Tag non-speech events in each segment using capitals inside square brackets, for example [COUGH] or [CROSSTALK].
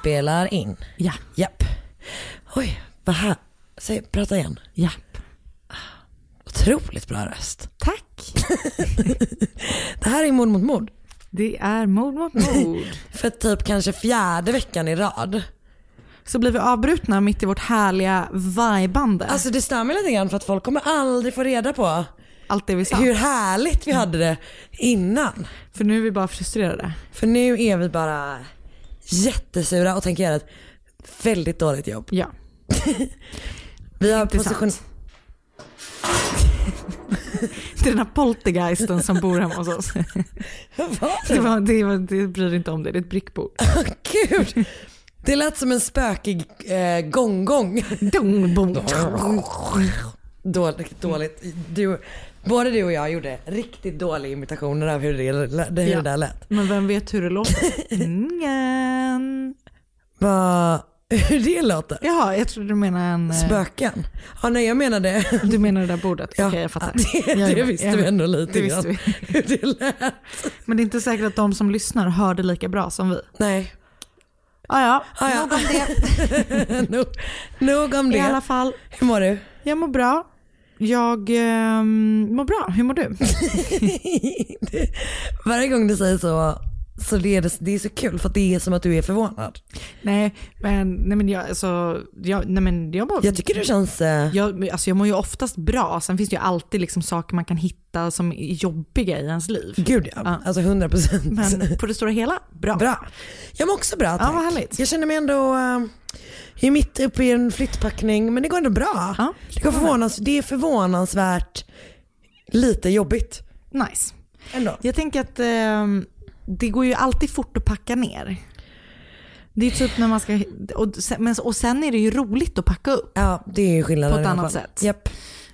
Spelar in. Ja. Japp. Oj, vad här. Säg, prata igen. Japp. Otroligt bra röst. Tack. [LAUGHS] Det här är mord mot mord. Det är mord mot mord. [LAUGHS] För typ kanske fjärde veckan i rad. så blir vi avbrutna mitt i vårt härliga vibande. Alltså det stör mig lite grann för att folk kommer aldrig få reda på Allt det vi sa. hur härligt vi hade det innan. För nu är vi bara frustrerade. För nu är vi bara jättesura och tänker göra ett väldigt dåligt jobb. Ja. [LAUGHS] Vi har position... Det är den här poltergeisten som bor hemma hos oss. [LAUGHS] Det, var, det, var, det bryr inte om det, det är ett brickbord. [LAUGHS] Gud, det lät som en spökig eh, bong. Dåligt, dåligt. Du, både du och jag gjorde riktigt dåliga imitationer av hur det, hur Ja. det där lät. Men vem vet hur det låter? [LAUGHS] Ingen. Vad, hur det låter? Jaha, jag trodde du menade en... eh, Spöken? Ja nej jag menade Du menar det där bordet? Ja, Okej, jag fattar. det, det visste Jag vi ändå lite Det grann. vi. [LAUGHS] Hur det lät. Men det är inte säkert att de som lyssnar hör det lika bra som vi. Nej. Ah, ja, Ah, ja. nog om det. [LAUGHS] nog, nog om I det. alla fall, Hur mår du? jag mår bra. Jag ehm, mår bra. Hur mår du? [LAUGHS] varje gång du säger så, så det är det, är så kul för att det är som att du är förvånad. nej, men, nej, men jag, alltså, jag, nej, men jag mår... Jag tycker det känns... Eh, Jag, alltså jag mår ju oftast bra, sen finns det ju alltid liksom saker man kan hitta som är jobbiga i ens liv. Gud ja, Ja. alltså 100 procent. Men på det stora hela, bra. Bra. Jag mår också bra tack. vad härligt. Jag känner mig ändå, uh, jag är mitt uppe i en flyttpackning men det går ändå bra. Ja, det, går förvånans, det är förvånansvärt lite jobbigt Nice. ändå. Jag tänker att ehm, det går ju alltid fort att packa ner. Det är typ när man ska, och sen, och sen är det ju roligt att packa upp. Ja det är ju skillnaden På ett annat sätt. Japp.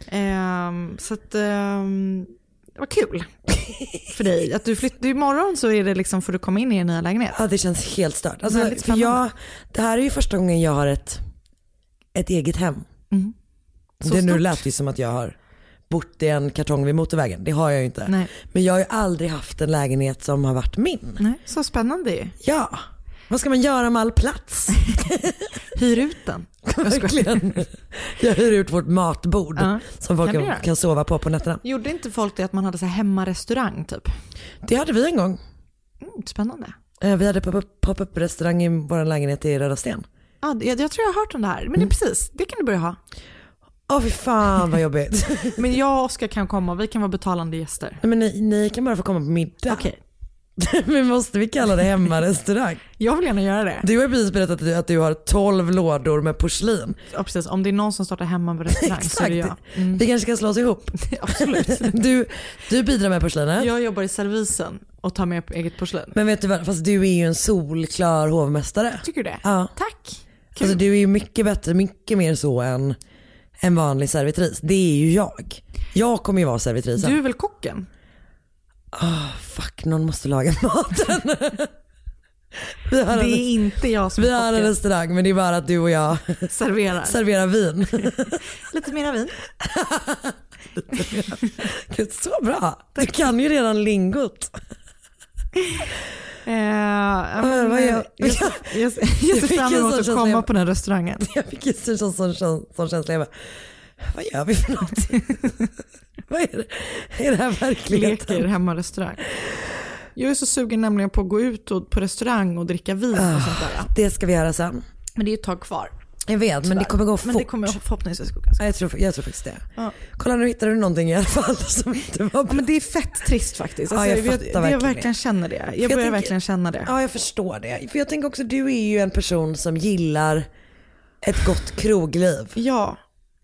Ehm, så att, det var kul för dig. Att du flyttar imorgon så är det liksom för att komma in i en nya lägenhet. Ja det känns helt stört. Alltså, Väldigt för jag, det här är ju första gången jag har ett, ett eget hem. Mm. Det nu stort. lät ju som att jag har bott i en kartong vid motorvägen. Det har jag ju inte. Nej. Men jag har ju aldrig haft en lägenhet som har varit min. Nej, så spännande ju. Ja. Vad ska man göra med all plats? [LAUGHS] Hyr ut den. Verkligen. Jag hyr ut vårt matbord Ja. som folk Kan kan, sova på på nätterna. Gjorde inte folk det att man hade så här hemmarestaurang typ? Det hade vi en gång. Mm, spännande. Eh, Vi hade pop-up pop restaurang i vår lägenhet i Röda Sten. Ja, jag, jag tror jag har hört om det här. Men det är precis, det kan du börja ha. Åh fy fan vad jobbigt. [LAUGHS] Men jag och Oskar kan komma, vi kan vara betalande gäster. Nej, men ni, ni kan bara få komma på middag. Okej, [LAUGHS] men måste vi kalla det hemmarestaurang? jag vill gärna göra det. Du har precis berättat att du, att du har 12 lådor med porslin. Ja, precis. Om det är någon som startar hemma på restaurang så är det [LAUGHS] jag. Mm. Vi kanske ska slå oss ihop. Absolut. Du, du bidrar med porslinet. Jag jobbar i servisen och tar med eget porslin. Men vet du vad, fast du är ju en solklar hovmästare. Tycker du det? Ja. Tack. Alltså du är ju mycket bättre, mycket mer så än en vanlig servitris. Det är ju jag. Jag kommer ju vara servitrisen. Du är väl kocken? Fuck, någon måste laga maten. [LAUGHS] Det en, är inte jag som vi har en restaurang men det är bara att du och jag [LAUGHS] Serverar. serverar vin. [LAUGHS] Lite mera vin. Gud, så bra. Du kan ju redan lingot. Jag, jag, ser [LAUGHS] fram emot att komma på den restaurangen. [LAUGHS] Jag fick just en sån, sån, sån, sån känsla. Jag bara, vad gör vi för något? [LAUGHS] vad är det? Är det här verkligheten? Leker hemmarestaurang. Jag är så sugen nämligen på att gå ut och, på restaurang och dricka vin och sånt där. Det ska vi göra sen. Men det är ett tag kvar. Jag vet men det kommer gå fort. Men det kommer förhoppningsvis gå ganska Ja, jag, tror, jag tror faktiskt det. Ja. Kolla nu hittade du någonting i alla fall [LAUGHS] som inte var Ja, bra. men det är fett trist faktiskt. Ja, Alltså, jag jag, jag, jag verkligen verkligen känner det. Jag jag börjar tänker- verkligen känna det. Ja jag förstår det. För jag tänker också du är ju en person som gillar ett gott krogliv. Ja,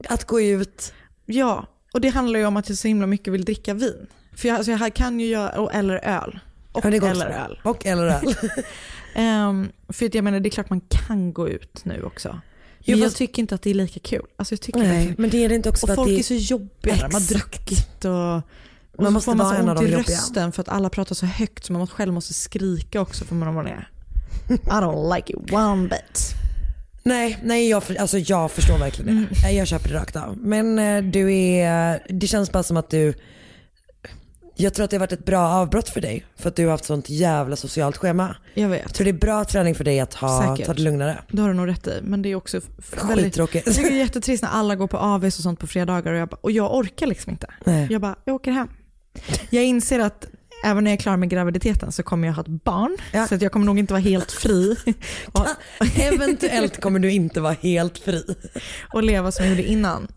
Att gå ut. ja. Och det handlar ju om att jag så himla mycket vill dricka vin. För jag, alltså jag kan ju göra, och, eller öl. Och Ja, eller öl. Och eller öl. [LAUGHS] Ehm, för jag menar det är klart man kan gå ut nu också. Men jag tycker inte att det är lika kul. Alltså jag tycker Nej verkligen- men det är det inte också Och folk det är så jobbiga. Man har Exakt. druckit och, och Man så måste får man vara så en av ont de i jobbiga. rösten för att alla pratar så högt så man måste- själv måste skrika också för man är. [LAUGHS] I don't like it one bit. Nej, nej jag, alltså jag förstår verkligen det. Mm. Jag köper det rakt av. Men eh, du är, det känns bara som att du, jag tror att det har varit ett bra avbrott för dig. För att du har haft sånt jävla socialt schema. Jag Jag vet. tror det är bra träning för dig att ha, Säkert. ta det lugnare. Det har du nog rätt i. Men det är också väldigt... Skittråkigt. Jag tycker det är jättetrist när alla går på AVs och sånt på fredagar och jag, bara, och jag orkar liksom inte. Nej. Jag bara, jag åker hem. Jag inser att även när jag är klar med graviditeten så kommer jag ha ett barn. Ja. Så att jag kommer nog inte vara helt fri [LAUGHS] och, Eventuellt kommer du inte vara helt fri. och leva som jag gjorde innan.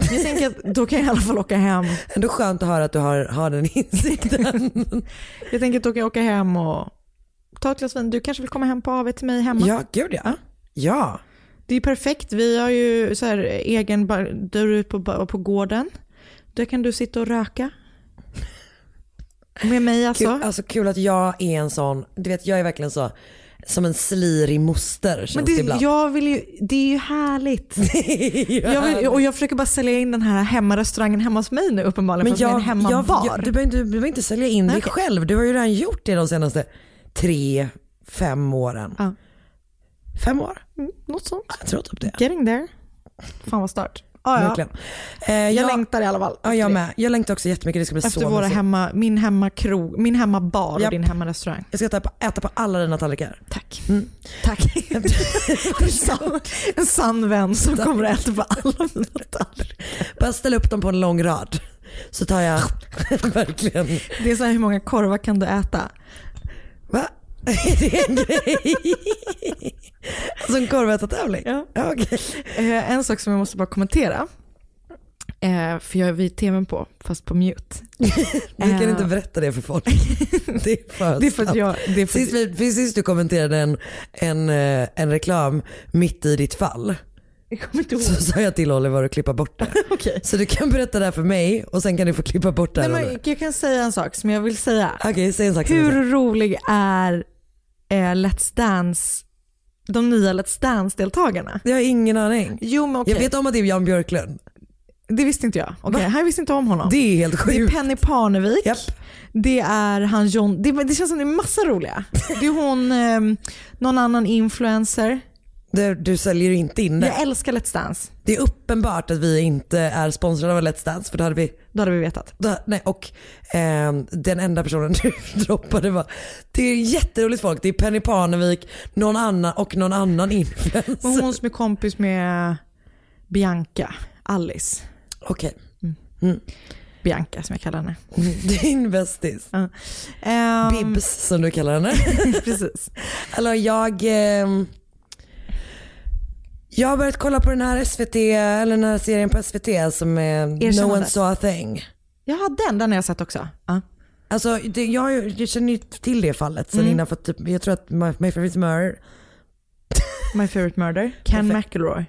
Jag tänker att då kan jag i alla fall åka hem. Ändå skönt att höra att du har, har den insikten. [LAUGHS] Jag tänker att då kan jag åka hem och ta ett glas vin. Du kanske vill komma hem på AV till mig hemma? ja, gud ja. Ja. Det är perfekt. Vi har ju så här egen där ute på, på gården. Där kan du sitta och röka. Med mig alltså. Kul, alltså kul att jag är en sån, du vet jag är verkligen så, som en slirig moster känns Men det, det, ibland. jag vill ju, det är ju härligt. [LAUGHS] Jag vill, och jag försöker bara sälja in den här hemmarestaurangen hemma hos mig nu uppenbarligen Men för att jag, en hemmabar. jag, jag, du, behöver inte, du behöver inte sälja in Nej, dig okej. själv. Du har ju redan gjort det de senaste tre, fem åren. Ja. Fem år? Mm, Något sånt. Jag tror typ det. Getting there. Fan vad start. Ah, ja. Verkligen. Eh, Jag jag, längtar i alla fall. ja, jag med. Jag längtar också jättemycket. Det ska bli Efter så våra mysigt. hemma, min hemmakrog, min hemmabar och Japp. din hemmarestaurang. Jag ska äta på, äta på alla dina tallrikar. Tack. Tack. [LAUGHS] en, sann, en sann vän som kommer att äta på alla mina tallrikar. Bara ställa upp dem på en lång rad. Så tar jag [LAUGHS] verkligen, Det är så här, hur många korvar kan du äta? va? Är det en grej? Alltså en korvätartävling? Ja. Ja, okej. Eh, en sak som jag måste bara kommentera. Eh, för jag är vid tvn på, fast på mute. [LAUGHS] Du kan Eh. inte berätta det för folk. [LAUGHS] Det är för Det är för att jag... Det är för Sist, vi, precis du kommenterade en, en, eh, en reklam mitt i ditt fall så sa jag till Oliver att klippa bort det. [LAUGHS] Okej. Så du kan berätta det här för mig och sen kan du få klippa bort det Nej, här. men Oliver. jag kan säga en sak som jag vill säga. Okej, säg en sak. Hur rolig är eh, Let's Dance, de nya Let's Dance-deltagarna? Jag har ingen aning. Jo men okej, Jag vet om att det är Jan Björklund. det visste inte jag. Okej, Va? visste inte om honom. Det är helt Det är sjukt. Penny Parnevik. Japp. Det är han John, det, det känns som det är massa roliga. Det är hon, eh, någon annan influencer. Du, du säljer inte in det. Jag älskar Let's Dance, Det är uppenbart att vi inte är sponsrade av Let's Dance för då hade vi det hade vi vetat. då, nej, och ehm, den enda personen [LAUGHS] du droppade var, det är jätteroligt folk, det är Penny Parnevik, någon annan och någon annan influencer. Och hon som är kompis med Bianca, Alice. Okej, Bianca som jag kallar henne. [LAUGHS] din bästis. Ehm, Bibs som du kallar henne. [LAUGHS] Precis. Alltså jag, ehm, jag har börjat kolla på den här SVT, eller den här serien på SVT som är No Erkännande. one saw a thing. Ja, den, den har jag sett också. Ja. Alltså det, jag, jag känner ju till det fallet sen Mm. innan för att typ, jag tror att My, My Favorite Murder, My favorite murder. Ken Perfekt. McElroy.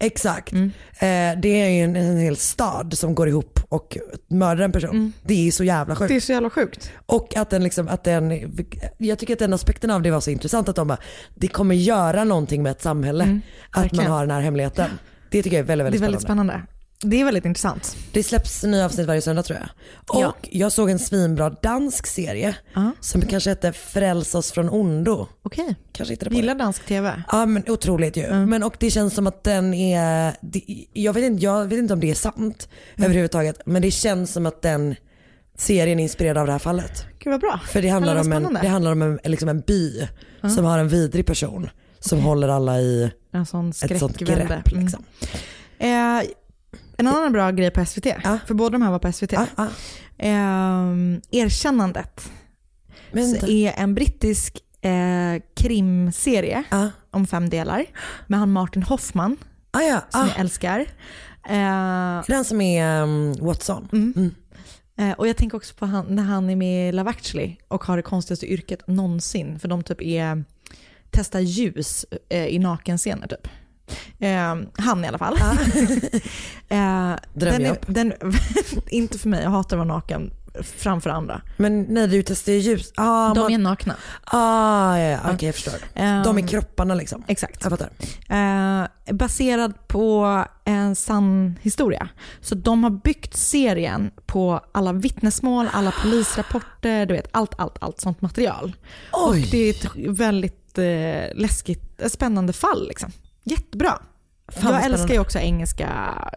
Exakt. Mm. Eh, det är ju en, en hel stad som går ihop och mördar en person. Det är så jävla sjukt. Mm. Det är så jävla sjukt. Och att den liksom, att den, jag tycker att den aspekten av det var så intressant att de bara, det kommer göra någonting med ett samhälle att Mm. verkligen. man har den här hemligheten. Det tycker jag är väldigt, Det är väldigt, väldigt spännande. Det är väldigt intressant. Det släpps nya avsnitt varje söndag tror jag. Och Ja. jag såg en svinbra dansk serie Ja. som kanske hette Fräls oss från ondo. Okej. Kanske på Gillar det. dansk tv? Ja men otroligt ju. Men och det känns som att den är, det, jag, vet inte, jag vet inte om det är sant överhuvudtaget. Men det känns som att den serien är inspirerad av det här fallet. Gud vad bra. För det handlar vad om en, det handlar om en, liksom en by som har en vidrig person som håller alla i En sån ett sånt grepp. Mm. Liksom. Eh, en annan bra grej på SVT, Ja. för båda de här var på SVT. Ja, ja. Eh, Erkännandet är en brittisk eh, krimserie om fem delar med han Martin Hoffman Ah, ja. som Ah, jag älskar. Eh, den som är um, Watson. Mm. eh, och jag tänker också på han, när han är med i Love actually och har det konstigaste yrket någonsin. För de typ är, testar ljus eh, i nakenscener typ. Eh, han i alla fall. [LAUGHS] eh, den är, Drömjobb. den, [LAUGHS] inte för mig, jag hatar att vara naken framför andra. Men nej du testar ju ljus. Ah, De man, är nakna. ah, ja, ja. okej jag förstår. Eh, De är kropparna liksom. Exakt. Jag fattar. Eh, baserad på en sann historia. Så de har byggt serien på alla vittnesmål, alla polisrapporter, du vet allt, allt, allt sånt material. Och Oj. det är ett väldigt eh, läskigt, eh, spännande fall liksom. Jättebra. Fan, jag älskar ju också engelska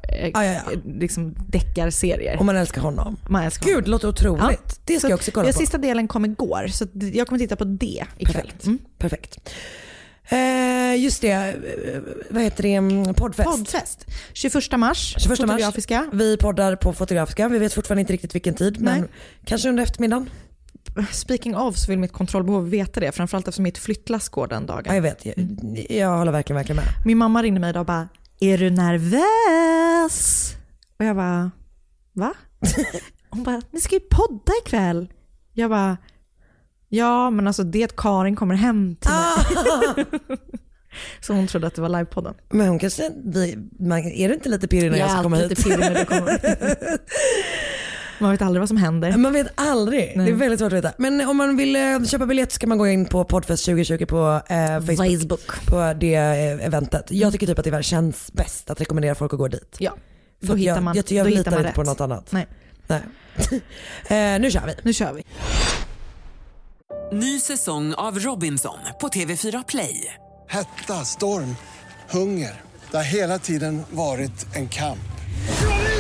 eh, Ja, ja, ja. Liksom deckarserier. Och man älskar honom. Man älskar Gud, det låter otroligt. Det ska Så jag också kolla ja, på. Sista delen kom igår, så jag kommer titta på det ikväll. Perfekt. Mm. Perfekt. Eh, just det, eh, vad heter det, Mm, poddfest. Poddfest. 21 mars, 21 mars. Fotografiska. Vi poddar på Fotografiska, vi vet fortfarande inte riktigt vilken tid men Nej. kanske under eftermiddagen. Speaking of så vill mitt kontrollbehov veta det, framförallt eftersom mitt flyttlass går den dagen. Ja, jag vet, jag, jag håller verkligen, verkligen med. Min mamma ringde mig idag och bara, är du nervös? Och jag bara, va? [LAUGHS] Hon bara, ni ska ju podda ikväll. Jag bara, ja men alltså det är att Karin kommer hem till mig. [LAUGHS] Så hon trodde att det var livepodden. Men hon kanske, är du inte lite pirrig när jag, ska komma alltid hit? lite pirrig när du kommer. [LAUGHS] Man vet aldrig vad som händer. Man vet aldrig, Nej. det är väldigt svårt att veta. Men om man vill eh, köpa biljett så kan man gå in på Podfest 2020 på eh, Facebook. Facebook. På det eh, eventet. Jag tycker typ att det känns bäst att rekommendera folk att gå dit. Ja, För då att hittar jag, man, jag, jag då litar hittar man inte rätt. på något annat. Nej, Nej. [LAUGHS] eh, nu kör vi. nu kör vi. Ny säsong av Robinson på TV4 Play. Hetta, storm, hunger. Det har hela tiden varit en kamp.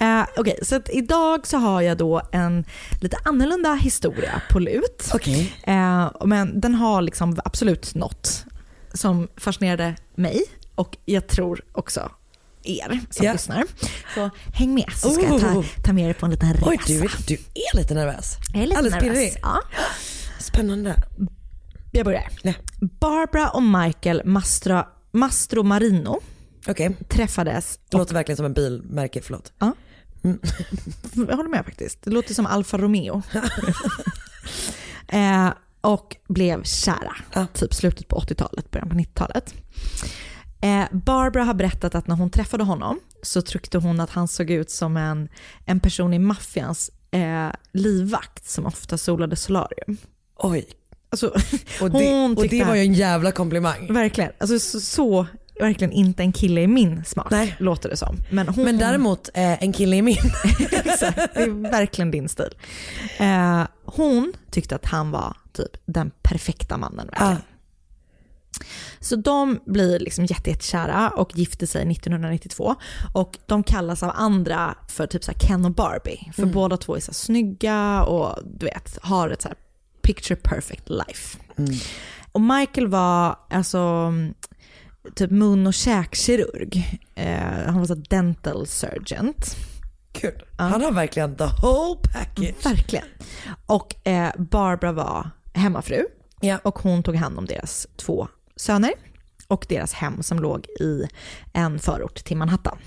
Uh, [LAUGHS] Okej, så att idag så har jag då en lite annorlunda historia på lut. Okej. Eh, men den har liksom absolut något som fascinerade mig och jag tror också er som Ja. lyssnar. Så häng med så ska jag ta, Oh. ta med er på en liten resa. Oj, du, du är lite nervös. jag är lite Alldeles nervös. pirrig. Ja. Spännande. Jag börjar. Ja. Barbara och Michael Mastro Marino Okej, träffades. det låter verkligen som en bilmärke, förlåt. Ja. [LAUGHS] Jag håller med faktiskt. Det låter som Alfa Romeo. [LAUGHS] eh, och blev kära. Ja. Typ slutet på 80-talet, början på 90-talet. Eh, Barbara har berättat att när hon träffade honom så tyckte hon att han såg ut som en, en person i maffians eh, livvakt som ofta solade solarium. Oj, Alltså, [LAUGHS] och det, och det var ju en jävla komplimang. Verkligen. Alltså, så, så verkligen inte en kille i min smak, Nej. låter det som. Men, hon, Men däremot eh, en kille i min. [LAUGHS] Exakt, det är verkligen din stil. Eh, hon tyckte att han var typ den perfekta mannen verkligen. Så de blir liksom jätte, jättekära och gifter sig 1992. Och de kallas av andra för typ så här Ken och Barbie. För Mm. båda två är så snygga och du vet, har ett så här picture perfect life. Mm. Och Michael var alltså typ mun och käkkirurg. Eh, han var så dental surgeon. Kul. Han har verkligen the whole package. Verkligen. Och eh, Barbara var hemmafru. Och hon tog hand om deras två söner och deras hem som låg i en förort till Manhattan.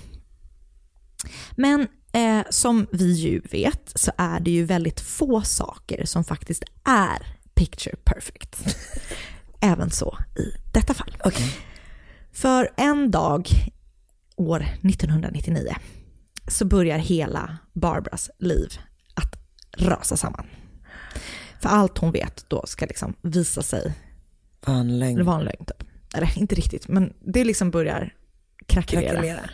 Men eh, som vi ju vet så är det ju väldigt få saker som faktiskt är picture perfect. [LAUGHS] Även så i detta fall. För en dag år 1999 så börjar hela Barbaras liv att rasa samman. För allt hon vet då ska liksom visa sig Var en lögn. vara en lögn. Typ. Eller inte riktigt, men det liksom börjar krackelera. Krackelera.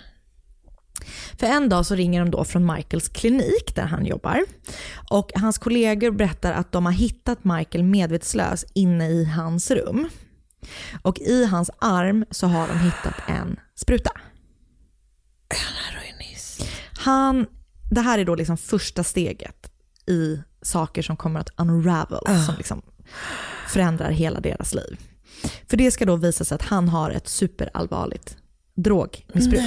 För en dag så ringer de då från Michaels klinik där han jobbar. Och hans kollegor berättar att de har hittat Michael medvetslös inne i hans rum. Och i hans arm så har de hittat en spruta. Han, det här är då liksom första steget i saker som kommer att unravel, som liksom förändrar hela deras liv. För det ska då visa sig att han har ett superallvarligt drogmissbruk.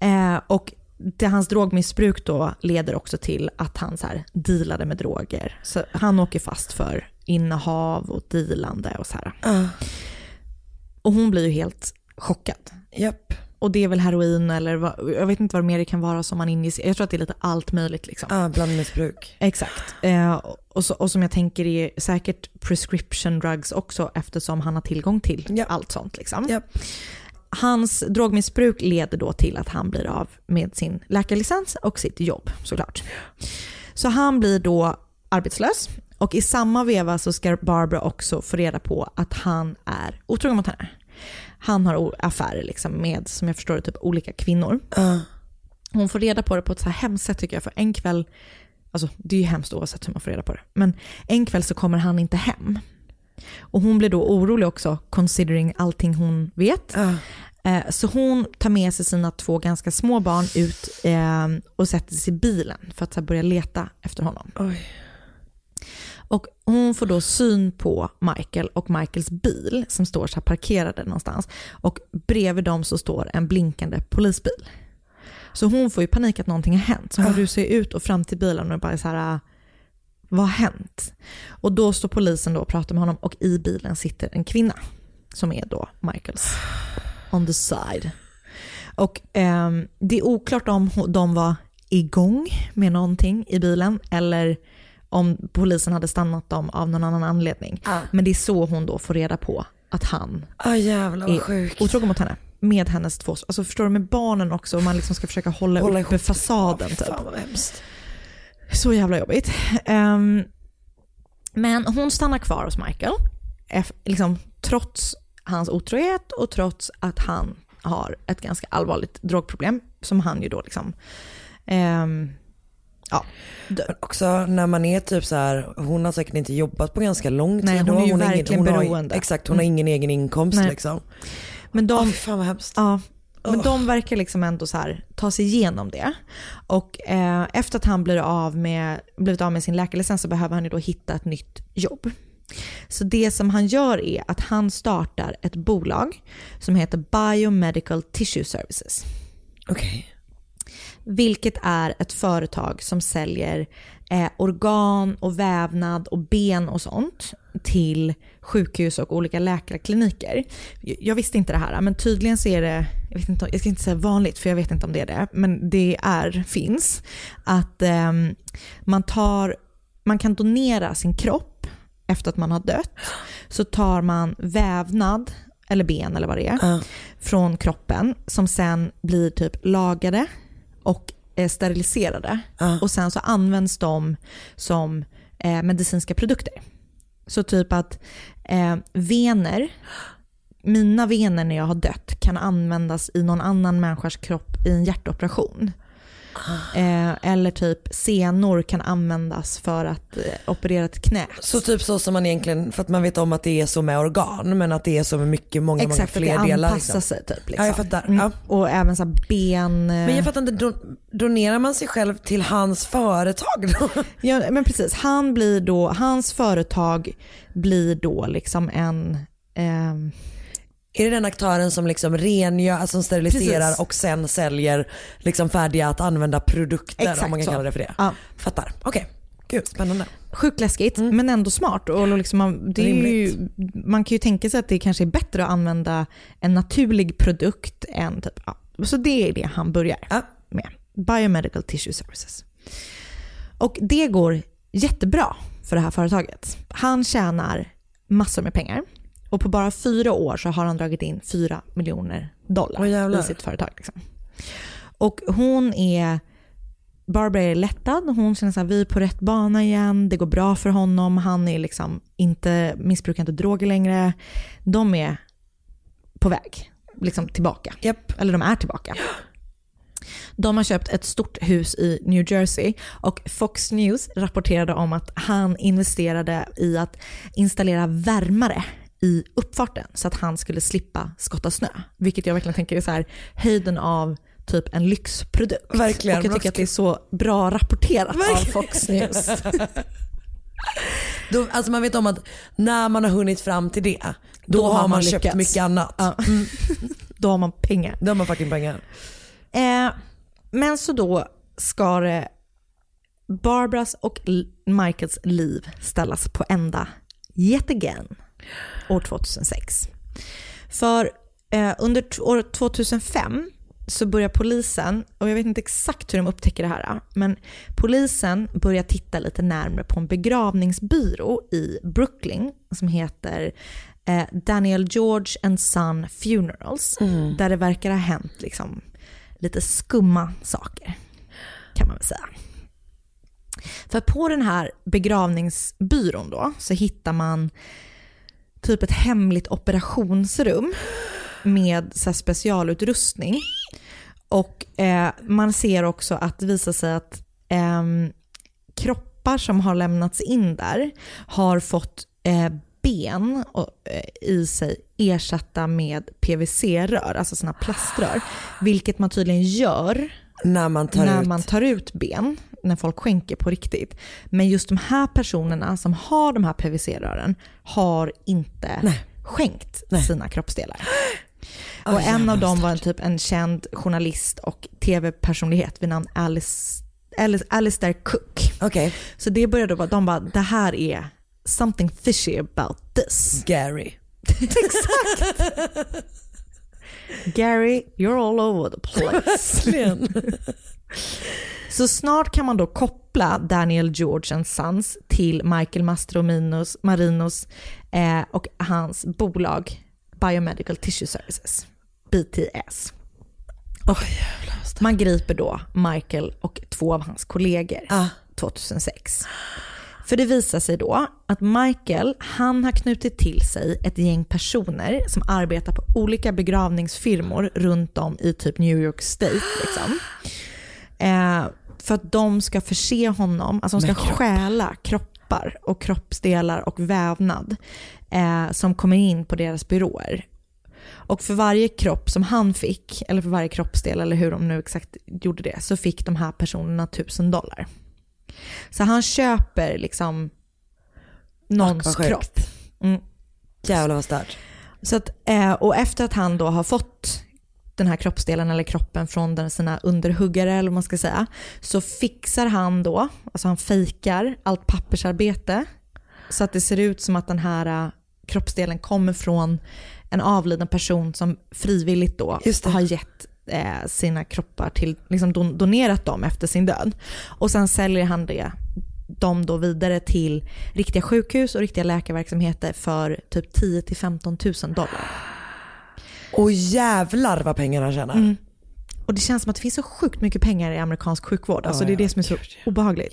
Eh, och det, hans drogmissbruk då leder också till att han så här dealade med droger. Så han åker fast för innehav och dealande och så här. Och hon blir ju helt chockad. Japp. Och det är väl heroin eller vad, jag vet inte vad mer det kan vara som man injicerar. Jag tror att det är lite allt möjligt liksom. Ja, blandmissbruk. Exakt. Eh, och, så, och som jag tänker är säkert prescription drugs också eftersom han har tillgång till allt sånt. Liksom. Hans drogmissbruk leder då till att han blir av med sin läkarlicens och sitt jobb såklart. Så han blir då arbetslös och i samma veva så ska Barbara också få reda på att han är otrogen mot henne. Han har affärer liksom med, som jag förstår det, typ olika kvinnor. Hon får reda på det på ett så här hemskt sätt tycker jag, för en kväll, alltså det är ju hemskt oavsett hur man får reda på det, men en kväll så kommer han inte hem. Och hon blir då orolig också, considering allting hon vet. Eh, Så hon tar med sig sina två ganska små barn ut eh, och sätter sig i bilen för att börja leta efter honom. Och hon får då syn på Michael och Michaels bil som står så här parkerade någonstans. Och bredvid dem så står en blinkande polisbil. Så hon får ju panik att någonting har hänt. Så hon rusar ju ut och fram till bilen och bara så här, vad har hänt? Och då står polisen då och pratar med honom och i bilen sitter en kvinna som är då Michaels on the side. Och ehm, det är oklart om de var igång med någonting i bilen eller om polisen hade stannat dem av någon annan anledning. Men det är så hon då får reda på att han Ah, jävlar är sjukt. otrogen mot henne. Med hennes två, alltså förstår du med barnen också, och man liksom ska försöka hålla, Hålla uppe ihop fasaden. Fy typ. Fan vad hemskt. Så jävla jobbigt. Ehm, men hon stannar kvar hos Michael, liksom, trots hans otrohet och trots att han har ett ganska allvarligt drogproblem som han ju då liksom, ehm, ja. Men också när man är typ så här, hon har säkert inte jobbat på ganska lång tid. Nej, hon är ju har verkligen hon har, beroende. Exakt, hon har Mm. ingen egen inkomst Nej. liksom. Men de, fy fan vad hemskt. Ja, men de verkar liksom ändå så här, ta sig igenom det. Och eh, efter att han blir av med, blivit av med sin läkarlicens så behöver han ju då hitta ett nytt jobb. Så det som han gör är att han startar ett bolag som heter Biomedical Tissue Services. Okej. Vilket är ett företag som säljer eh, organ och vävnad och ben och sånt till sjukhus och olika läkarkliniker. Jag, visste inte det här, men tydligen så är det, jag, vet inte, jag ska inte säga vanligt för jag vet inte om det är det, men det är, finns, att ehm, man, tar, man kan donera sin kropp efter att man har dött. Så tar man vävnad, eller ben eller vad det är, från kroppen som sen blir typ lagade och eh, steriliserade. Och sen så används de som eh, medicinska produkter. Så typ att eh, vener, mina vener när jag har dött kan användas i någon annan människas kropp i en hjärtoperation. Eh, eller typ senor kan användas för att eh, operera ett knä. Så typ så som man egentligen, för att man vet om att det är så med organ men att det är så med mycket, många, Exakt, många att fler det delar. anpassar sig typ. Liksom. Ja jag fattar. Mm. Ja. Och även så ben. eh, Men jag fattar inte, don- donerar man sig själv till hans företag då? [LAUGHS] Ja men precis, han blir då, hans företag blir då liksom en, ehm, Är det den aktören som liksom rengör, alltså som steriliserar Precis. och sen säljer liksom färdiga att använda produkter Exakt om man kan så. kalla det för det? Ja. Fattar, okej. Gud spännande. sjukt läskigt men ändå smart. Och liksom man, det är ju, man kan ju tänka sig att det kanske är bättre att använda en naturlig produkt än typ, ja. Så det är det han börjar med. Biomedical Tissue Services. Och det går jättebra för det här företaget. Han tjänar massor med pengar. Och på bara fyra år så har han dragit in fyra miljoner dollar i sitt företag. Liksom. Och hon är, Barbara är lättad. Hon känner att vi är på rätt bana igen. Det går bra för honom. Han är liksom inte, missbrukar inte droger längre. De är på väg liksom tillbaka. Eller de är tillbaka. De har köpt ett stort hus i New Jersey och Fox News rapporterade om att han investerade i att installera värmare i uppfarten så att han skulle slippa skotta snö. Vilket jag verkligen tänker är så här, höjden av typ en lyxprodukt. Verkligen. Och jag tycker att det är så bra rapporterat av Verkligen. Fox News. [LAUGHS] Då, alltså man vet om att när man har hunnit fram till det, då, har man, köpt lyckats. mycket annat. Ja. Då har man pengar. Då har man fucking pengar. Eh, men så då ska det Barbaras och Michaels liv ställas på ända yet again år 2006. För eh, under år 2005 så börjar polisen, och jag vet inte exakt hur de upptäcker det här, men polisen börjar titta lite närmare på en begravningsbyrå i Brooklyn som heter eh, Daniel George and Son Funerals, där det verkar ha hänt liksom lite skumma saker kan man väl säga. För på den här begravningsbyrån då så hittar man typ ett hemligt operationsrum med så specialutrustning. Och eh, man ser också att det visar sig att ehm, kroppar som har lämnats in där har fått eh, ben och, eh, i sig ersatta med PVC-rör, alltså sådana plaströr. Vilket man tydligen gör när man tar när ut. man tar ut ben, när folk skänker på riktigt. Men just de här personerna som har de här PVC-rören har inte skänkt sina kroppsdelar. Och en jävlar av dem var en, typ en känd journalist och tv-personlighet vid namn Alice, Alice, Alistair Cook. Okej. Så det började vara, de bara, det här är something fishy about this. Gary. [LAUGHS] Gary, you're all over the place. Så snart kan man då koppla Daniel George and Sons till Michael Mastrominos, Marinos eh, och hans bolag Biomedical Tissue Services, BTS. Och man griper då Michael och två av hans kollegor 2006. För det visar sig då att Michael, han har knutit till sig ett gäng personer som arbetar på olika begravningsfirmor runt om i typ New York State. Liksom. Eh, för att de ska förse honom, alltså de ska kropp. stjäla kroppar och kroppsdelar och vävnad eh, som kommer in på deras byråer. Och för varje kropp som han fick, eller för varje kroppsdel, eller hur de nu exakt gjorde det, så fick de här personerna tusen dollar. Så han köper liksom någons kropp. Mm. Jävlar vad stört. Så att, eh, och efter att han då har fått den här kroppsdelen eller kroppen från den, sina underhuggare eller vad man ska säga, så fixar han då, alltså han fejkar allt pappersarbete så att det ser ut som att den här eh, kroppsdelen kommer från en avliden person som frivilligt då har gett eh, sina kroppar till, liksom don, donerat dem efter sin död. Och sen säljer han det dem då vidare till riktiga sjukhus och riktiga läkarverksamheter för typ 10 till 15 000 dollar. Och jävlar vad pengar han tjänar. Mm. Och det känns som att det finns så sjukt mycket pengar i amerikansk sjukvård. Alltså Ja, det är ja, det som är så obehagligt.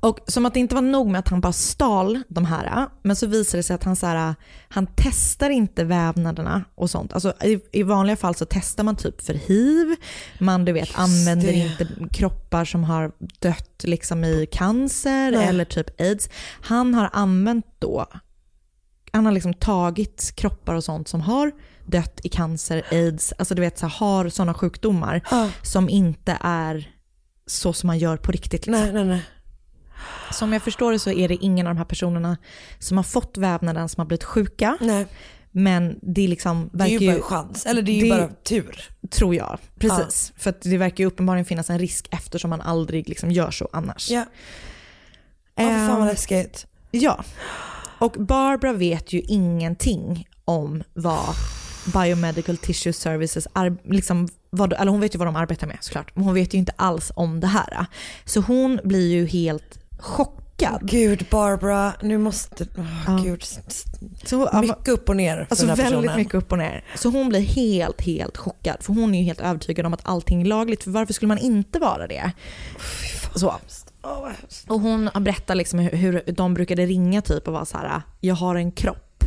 Och som att det inte var nog med att han bara stal de här, men så visade det sig att han, så här, han testar inte vävnaderna och sånt. Alltså, i, I vanliga fall så testar man typ för hiv, man du vet, använder det. inte kroppar som har dött liksom i cancer Nej. eller typ aids. Han har använt då, han har liksom tagit kroppar och sånt som har dött i cancer, aids, alltså du vet så här, har sådana sjukdomar Ja. som inte är så som man gör på riktigt. Liksom. Nej, nej, nej. Som jag förstår det så är det ingen av de här personerna som har fått vävnaden som har blivit sjuka. nej. Men det är liksom, Det är ju bara en chans. Eller det är ju det- bara tur. tror jag. Precis. För att det verkar ju uppenbarligen finnas en risk eftersom man aldrig liksom gör så annars. Ja. Ja, för fan vad Ehm, läskigt. Ja. Och Barbara vet ju ingenting om vad Biomedical Tissue Services, liksom vad, eller hon vet ju vad de arbetar med såklart, men hon vet ju inte alls om det här. Så hon blir ju helt chockad. Gud Barbara, nu måste... åh, Ja. Gud. Så, Mycket upp och ner för Alltså den här väldigt personen. mycket upp och ner. Så hon blir helt, helt chockad. För hon är ju helt övertygad om att allting är lagligt. För varför skulle man inte vara det? Så. Och hon berättar liksom hur, de brukade ringa typ och vara så här, jag har en kropp.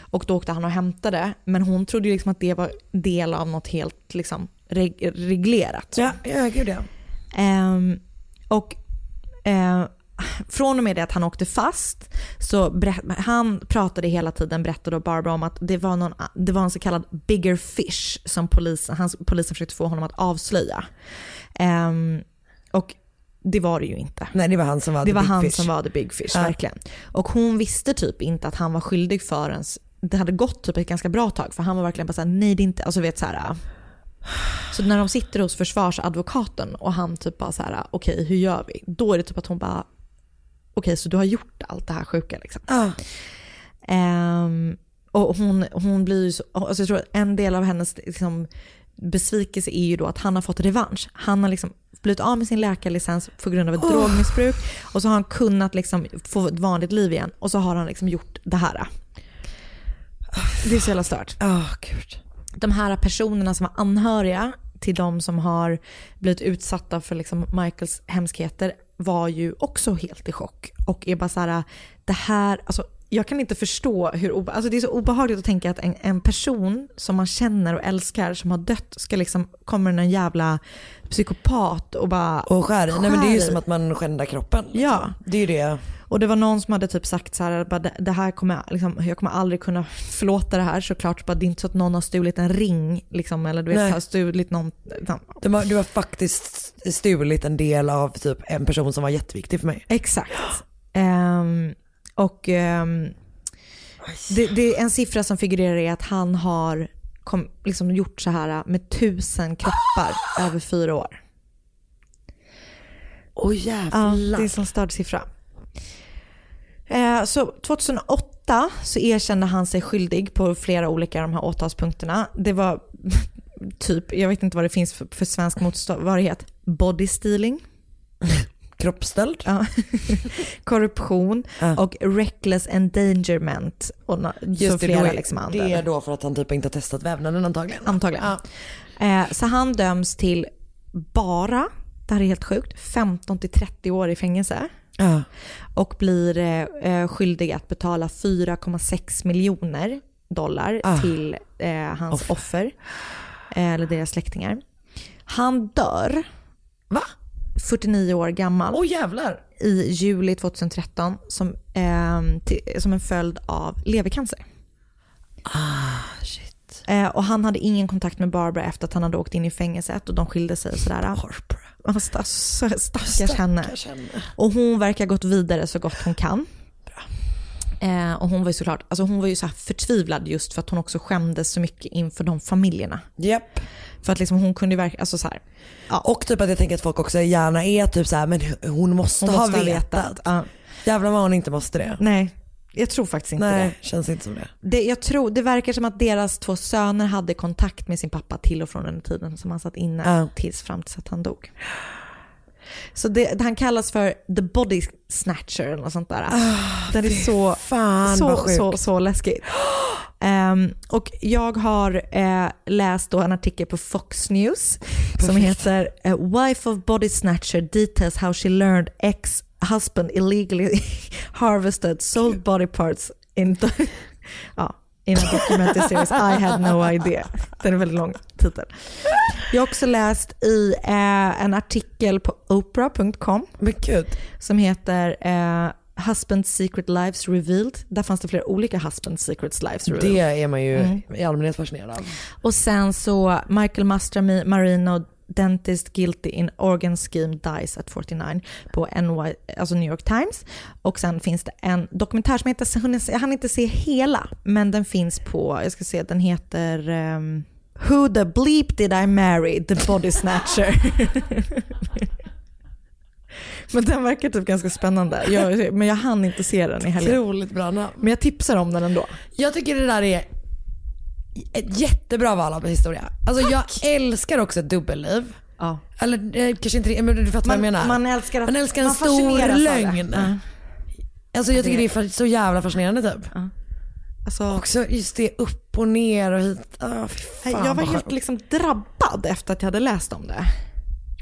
Och då åkte han och hämtade. Men hon trodde ju liksom att det var del av något helt liksom reg- reglerat. Ja, ja gud ja. Ehm, och eh, från och med det att han åkte fast så han pratade hela tiden, berättade då Barbara om att det var, någon, det var en så kallad bigger fish som polisen, hans, polisen försökte få honom att avslöja. Ehm, och det var det ju inte. Nej det var han som var Det the var big han fish. som var the big fish, Ja. verkligen. Och hon visste typ inte att han var skyldig förrän det hade gått typ ett ganska bra tag för han var verkligen bara såhär, nej det är inte, alltså vet såhär. Så när de sitter hos försvarsadvokaten och han typ bara såhär, okej hur gör vi? Då är det typ att hon bara, okej så du har gjort allt det här sjuka liksom. Ja. Ehm, och hon, hon blir ju så, alltså jag tror att en del av hennes liksom, besvikelse är ju då att han har fått revansch. Han har liksom blivit av med sin läkarlicens på grund av ett drogmissbruk och så har han kunnat liksom få ett vanligt liv igen och så har han liksom gjort det här. Det är så jävla stört. Åh gud. De här personerna som var anhöriga till de som har blivit utsatta för liksom Michaels hemskheter var ju också helt i chock och är bara så här, det här, alltså jag kan inte förstå hur, obe- alltså det är så obehagligt att tänka att en, en person som man känner och älskar som har dött ska liksom, kommer en jävla psykopat och bara Och skär i. Nej men det är ju skär som att man skändar kroppen. liksom. Ja. Det är ju det. Och det var någon som hade typ sagt så här, bara, det, här kommer, jag- liksom, jag kommer aldrig kunna förlåta det här såklart. Bara, det är inte så att någon har stulit en ring liksom, eller du vet, Nej. har stulit någon. Du har, du har faktiskt stulit en del av typ en person som var jätteviktig för mig. Exakt. Ehm, och ehm, det, det är en siffra som figurerar är att han har kom, liksom gjort så här med tusen kroppar över fyra år. Åh Ja, jävlar. det är en sån störd siffra. Eh, så 2008 så erkände han sig skyldig på flera olika av de här åtalspunkterna. Det var [LAUGHS] typ, jag vet inte vad det finns för, för svensk motsvarighet, body stealing, [LAUGHS] Kroppsstöld. ja. [LAUGHS] korruption Ja. och reckless endangerment. Och Just det, flera är, liksom andra. det är då för att han typ inte har testat vävnaden antagligen. Antagligen. Eh, så han döms till bara, det här är helt sjukt, 15 till 30 år i fängelse. Ja. och blir eh, eh, skyldig att betala 4,6 miljoner dollar Ah. till eh, hans Offer. offer, eller deras släktingar. Han dör, Va? 49 år gammal, Åh jävlar. i juli 2013 som, eh, till, som en följd av levercancer. Ah shit. Eh, och han hade ingen kontakt med Barbara efter att han hade åkt in i fängelset och de skilde sig och sådär. Barbara. Stackars henne. Stackars henne. Och hon verkar ha gått vidare så gott hon kan. Eh, och hon var ju såklart, alltså hon var ju så här förtvivlad just för att hon också skämdes så mycket inför de familjerna. Japp. För att liksom hon kunde verkligen, alltså så här, ja, Och typ att jag tänker att folk också gärna är typ så här, men hon måste, hon ha måste ha vetat. vetat. Ja. Jävlar vad hon inte måste det. nej, jag tror faktiskt inte Nej, känns inte som det. det. det. Jag tror, det verkar som att deras två söner hade kontakt med sin pappa till och från den tiden som han satt inne Ja. tills fram tills att han dog. Så det, han kallas för the body snatcher eller något sånt där. Den är så, Fan så, sjukt. så, så läskigt. Ehm, och jag har eh, läst en artikel på Fox News som heter eh, “Wife of Body Snatcher details how she learned ex husband illegally [LAUGHS] harvested sold body parts in, [LAUGHS] ja, in a documentary series I had no idea. Den är väldigt lång titel. Jag har också läst i eh, en artikel på oprah.com som heter eh, Husband Secret Lives Revealed. Där fanns det flera olika Husband Secrets Lives Revealed. Det är man ju Mm. i allmänhet fascinerad av. Och sen så Michael Mastrami Marino Dentist Guilty in Organ Scheme Dies at 49 på NY, alltså New York Times. Och sen finns det en dokumentär som heter, jag hann inte se hela, men den finns på, jag ska se, den heter um, Who the bleep did I marry? The body snatcher. [LAUGHS] men den verkar typ ganska spännande. Jag, men jag hann inte se den i helgen. Otroligt bra namn. Men jag tipsar om den ändå. Jag tycker det där är ett jättebra val av historia. Alltså jag älskar också ett dubbelliv. Ja. Eller eh, kanske inte men du fattar vad jag Man- menar. man älskar att- man älskar en man stor lögn. Alltså jag tycker det är så jävla fascinerande typ. Alltså, Också just det upp och ner och hit. Oh, fan, jag var helt liksom drabbad efter att jag hade läst om det.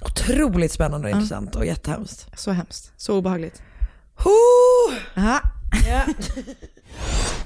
Otroligt spännande och intressant och jättehemskt. Så hemskt. Så obehagligt. Aha. [LAUGHS] [LAUGHS]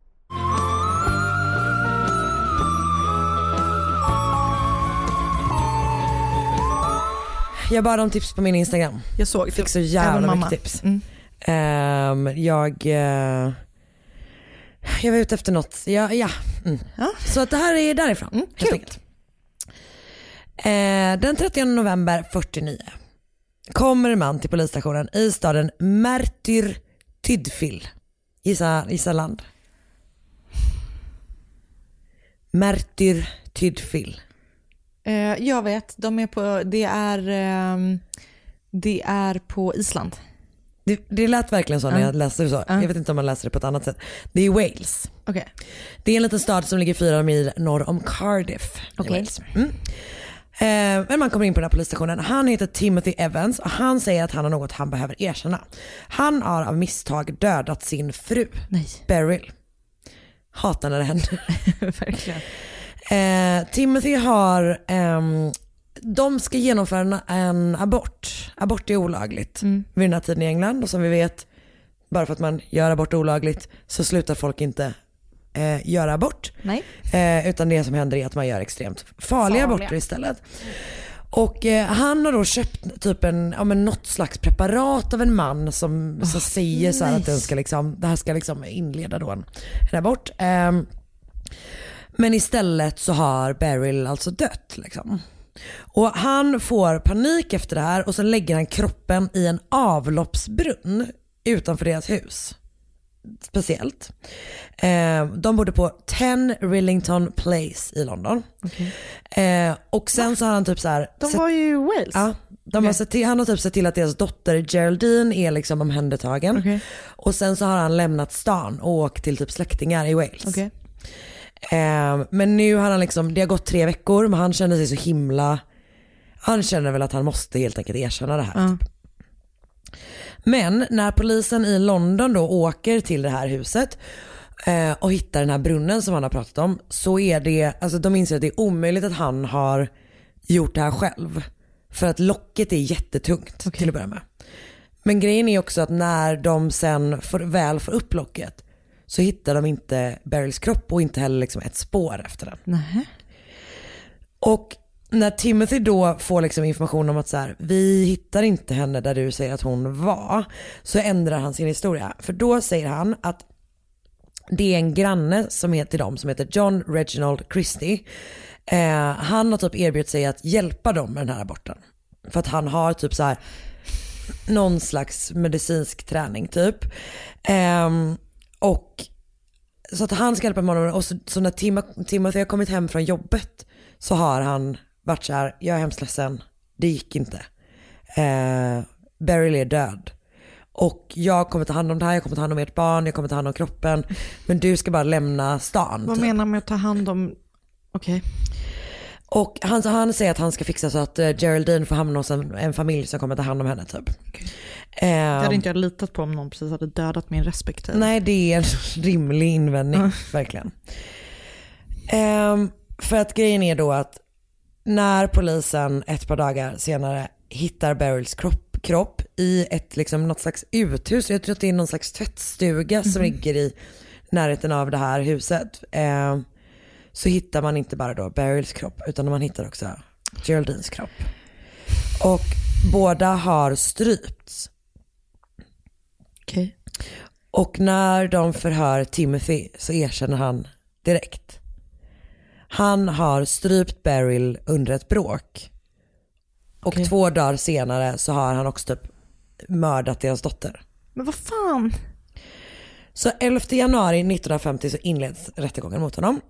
Jag bad om tips på min Instagram. Jag såg. Fick så jävla mycket tips. Mm. Ehm, jag, eh, jag var ute efter något. Ja, ja. Mm. Så att det här är därifrån. Mm, helt enkelt. Eh, den 30 november 49 kommer man till polisstationen i staden Mertyr Tydfil. Gissa, gissa land. Mertyr Tydfil. Eh, jag vet, de är på, det är, ehm, det är på Island. Det, det lät verkligen så när Ja. jag läste det så. Ja. Jag vet inte om man läser det på ett annat sätt. Det är Wales. Okej. Det är en liten stad som ligger fyra mil norr om Cardiff Okej. Wales. Mm. Eh, men man kommer in på den här polisstationen. Han heter Timothy Evans och han säger att han har något han behöver erkänna. Han har av misstag dödat sin fru, Nej. Beryl. Hatar när det händer. [LAUGHS] Verkligen. Eh, Timothy har, ehm, de ska genomföra en, abort. Abort är olagligt Mm. vid den här tiden i England och som vi vet, bara för att man gör abort olagligt så slutar folk inte eh, göra abort. Eh, utan det som händer är att man gör extremt farliga, Farliga. aborter istället. Och eh, han har då köpt typ en, ja, men något slags preparat av en man som så säger så här att den ska liksom, det här ska liksom inleda då en, en abort. Ehm, men istället så har Beryl alltså dött. Liksom. Och han får panik efter det här och så lägger han kroppen i en avloppsbrunn utanför deras hus. Speciellt. Eh, de bodde på 10 Rillington Place i London. Eh, och sen så har han typ så här. De var ju i Wales. Ja, de har sett till, han har typ sett till att deras dotter Geraldine är liksom omhändertagen. Okej. Och sen så har han lämnat stan och åkt till typ släktingar i Wales. Okej. Eh, men nu har han liksom, det har gått tre veckor men han känner sig så himla, han känner väl att han måste helt enkelt erkänna det här. Typ. Men när polisen i London då åker till det här huset eh, och hittar den här brunnen som han har pratat om så är det, alltså de inser att det är omöjligt att han har gjort det här själv. För att locket är jättetungt till att börja med. Men grejen är också att när de sen får, väl får upp locket så hittar de inte Beryls kropp och inte heller liksom ett spår efter den. Nähä. Och när Timothy då får liksom information om att så här, vi hittar inte henne där du säger att hon var, så ändrar han sin historia. För då säger han att det är en granne som heter dem som heter John Reginald Christie Eh, han har typ erbjudit sig att hjälpa dem med den här aborten. För att han har typ så här någon slags medicinsk träning typ. Ehm, och så att han ska hjälpa med honom och så, så när Tim, Timothy har kommit hem från jobbet så har han varit så här, jag är hemskt ledsen, det gick inte. Eh, Beryl är död. Och jag kommer ta hand om det här, jag kommer ta hand om ert barn, jag kommer ta hand om kroppen. Men du ska bara lämna stan. Vad typ. menar du med att ta hand om, okej. Och han, han säger att han ska fixa så att eh, Geraldine får hamna hos en, en familj som kommer ta hand om henne typ. Det hade Ehm, inte jag litat på om någon precis hade dödat min respektive. Nej det är en rimlig invändning, Mm. verkligen. Ehm, för att grejen är då att när polisen ett par dagar senare hittar Beryls kropp, kropp i ett liksom något slags uthus, jag tror att det är någon slags tvättstuga som Mhm. ligger i närheten av det här huset. ehm, så hittar man inte bara då Beryls kropp utan man hittar också Geraldines kropp. Och båda har strypts. Okej. Och när de förhör Timothy så erkänner han direkt. Han har strypt Beryl under ett bråk. Och Okej. två dagar senare så har han också typ mördat deras dotter. Men vad fan? Så 11 januari 1950 så inleds rättegången mot honom.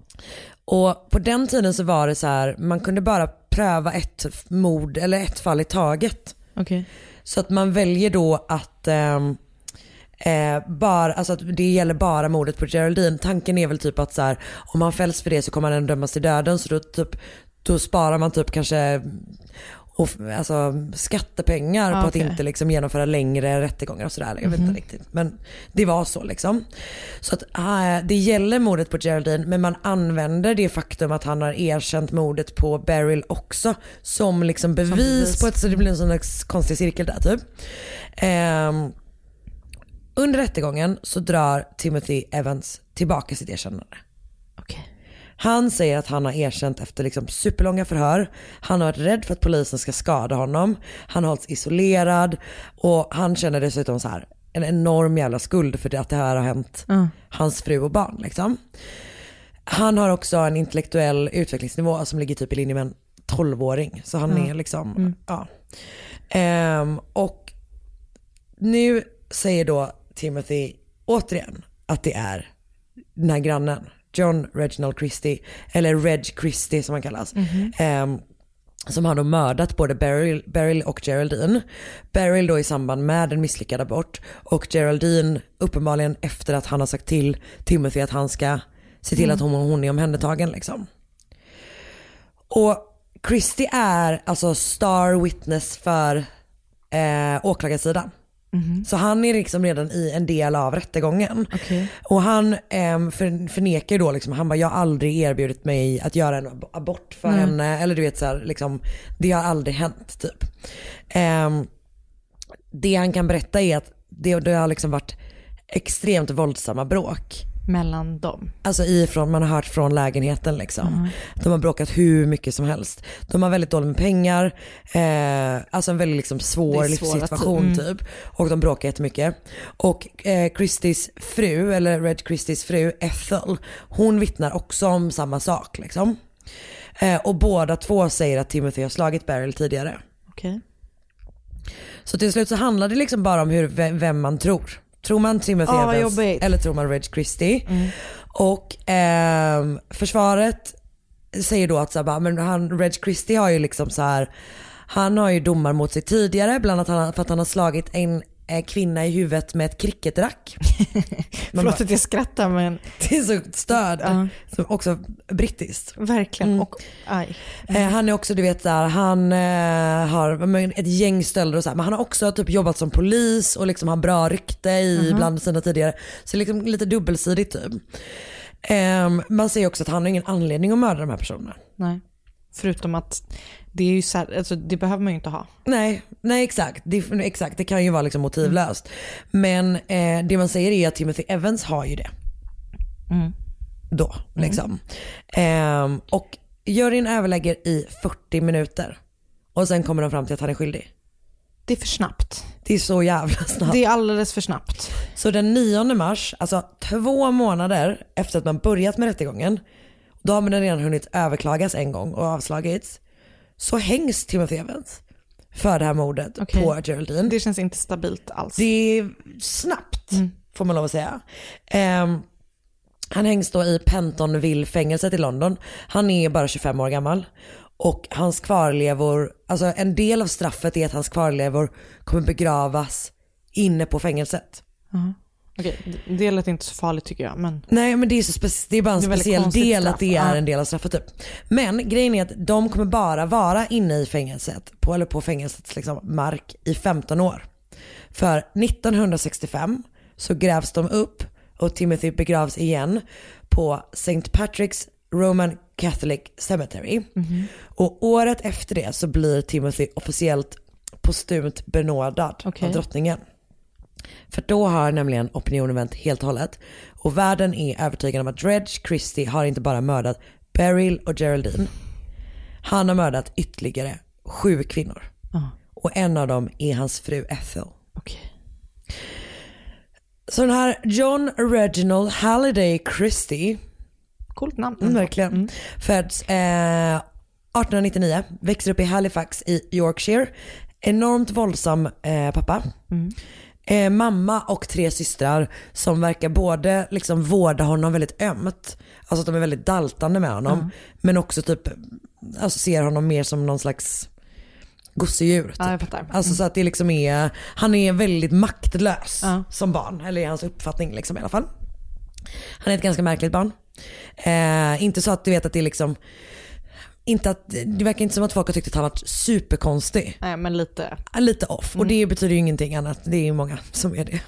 Och på den tiden så var det så här, man kunde bara pröva ett mord eller ett fall i taget. Okej. Så att man väljer då att ehm, eh, bara, alltså att det gäller bara mordet på Geraldine. Tanken är väl typ att så här, om han fälls för det så kommer han dömas till döden så då, typ, då sparar man typ kanske och, alltså, skattepengar Ah, på okej. att inte liksom, genomföra längre rättegångar och sådär. Jag vet Mhm. inte riktigt. Men det var så liksom. Så att äh, det gäller mordet på Geraldine men man använder det faktum att han har erkänt mordet på Beryl också som liksom bevis, bevis. på ett så det blir en sån konstig cirkel där typ. Ehm, under rättegången så drar Timothy Evans tillbaka sitt erkännande. Okej. Han säger att han har erkänt efter liksom superlånga förhör. Han har varit rädd för att polisen ska skada honom. Han har hållits isolerad och han känner dessutom så här en enorm jävla skuld för att det här har hänt Ja. hans fru och barn. Liksom. Han har också en intellektuell utvecklingsnivå som ligger typ i linje med en 12-åring. Så han Ja. är liksom, Mm. ja. Ehm, och nu säger då Timothy återigen att det är den här grannen, John Reginald Christie, eller Reg Christie som han kallas. Mhm. Ehm, som har då mördat både Beryl, Beryl och Geraldine. Beryl då i samband med en misslyckad abort och Geraldine uppenbarligen efter att han har sagt till Timothy att han ska se till Mm. att hon, hon är omhändertagen liksom. Och Christie är alltså star witness för eh, åklagarsidan. Mhm. Så han är liksom redan i en del av rättegången. Okej. Och han eh, för, förnekar då liksom, han bara jag har aldrig erbjudit mig att göra en ab- abort för Nej. henne. Eller du vet så här, liksom, det har aldrig hänt typ. Ehm, det han kan berätta är att det, det har liksom varit extremt våldsamma bråk. Mellan dem. Alltså ifrån, man har hört från lägenheten liksom. De har bråkat hur mycket som helst. De har väldigt dåligt med pengar, eh, alltså en väldigt liksom svår livssituation. Mm. typ. Och de bråkar jättemycket. Och eh, Christies fru, eller Red Christies fru Ethel, hon vittnar också om samma sak liksom. Eh, och båda två säger att Timothy har slagit Beryl tidigare. Okej. Så till slut så handlar det liksom bara om hur, vem man tror. Tror man Timothy vad Evans jobbigt. eller tror man Reg Christie? Mm. Och ehm, försvaret säger då att så här, men han, Reg Christie har ju liksom så här, han har ju domar mot sig tidigare, bland annat för att han har slagit en eh, kvinna i huvudet med ett cricketrack. [LAUGHS] Förlåt bara, att jag skrattar men [LAUGHS] det är så störd. Ja. Som också brittiskt. verkligen. Mm. Och, aj. Eh, han är också, du vet där, han eh, har ett gäng stölder och så här, men han har också typ jobbat som polis och liksom har bra rykte i Mhm. bland sina tidigare. Så liksom lite dubbelsidigt typ. Ehm, man säger också att han har ingen anledning att mörda de här personerna. Nej. Förutom att det är ju så här, alltså det behöver man ju inte ha. Nej, nej exakt. Det, exakt. det kan ju vara liksom motivlöst. Men eh, det man säger är att Timothy Evans har ju det. Mm. Då liksom. Ehm, och juryn överlägger i 40 minuter. Och sen kommer de fram till att han är skyldig. Det är för snabbt. Det är så jävla snabbt. Det är alldeles för snabbt. Så den 9 mars, alltså två månader efter att man börjat med rättegången Då har man redan hunnit överklagas en gång och avslagits. Så hängs Timothy Evans för det här mordet Okej. på Geraldine. Det känns inte stabilt alls. Det är snabbt får man lov att säga. Ehm, han hängs då i Pentonville-fängelset i London. Han är bara 25 år gammal. Och hans kvarlevor, alltså en del av straffet är att hans kvarlevor kommer begravas inne på fängelset. Okej, det lät inte så farligt tycker jag. Men Nej men det är, så speci- det är bara en Det är speciell del straff. att det är en del av straffet typ. Men grejen är att de kommer bara vara inne i fängelset, på, eller på fängelsets liksom, mark i 15 år. För 1965 så grävs de upp och Timothy begravs igen på St. Patrick's Roman Catholic Cemetery. Och året efter det så blir Timothy officiellt postumt benådad Okej. av drottningen. För då har nämligen opinionen vänt helt och hållet. Och världen är övertygad om att Dredge Christie har inte bara mördat Beryl och Geraldine. Han har mördat ytterligare sju kvinnor. Och en av dem är hans fru Ethel. okej. Så den här John Reginald Halliday Christie, Coolt namn. mm, verkligen, föds eh, 1899, växer upp i Halifax i Yorkshire. Enormt våldsam eh, pappa. Eh, mamma och tre systrar som verkar både liksom vårda honom väldigt ömt, alltså att de är väldigt daltande med honom, men också typ alltså ser honom mer som någon slags gosedjur. Typ. Ja, jag fattar. Alltså så att det liksom är, han är väldigt maktlös Ja. som barn, eller i hans uppfattning liksom i alla fall. Han är ett ganska märkligt barn. Eh, inte så att du vet att det är liksom, inte att, det verkar inte som att folk har tyckt att han varit superkonstig. Nej men lite, Lite off och det betyder ju ingenting annat. Det är ju många som är det.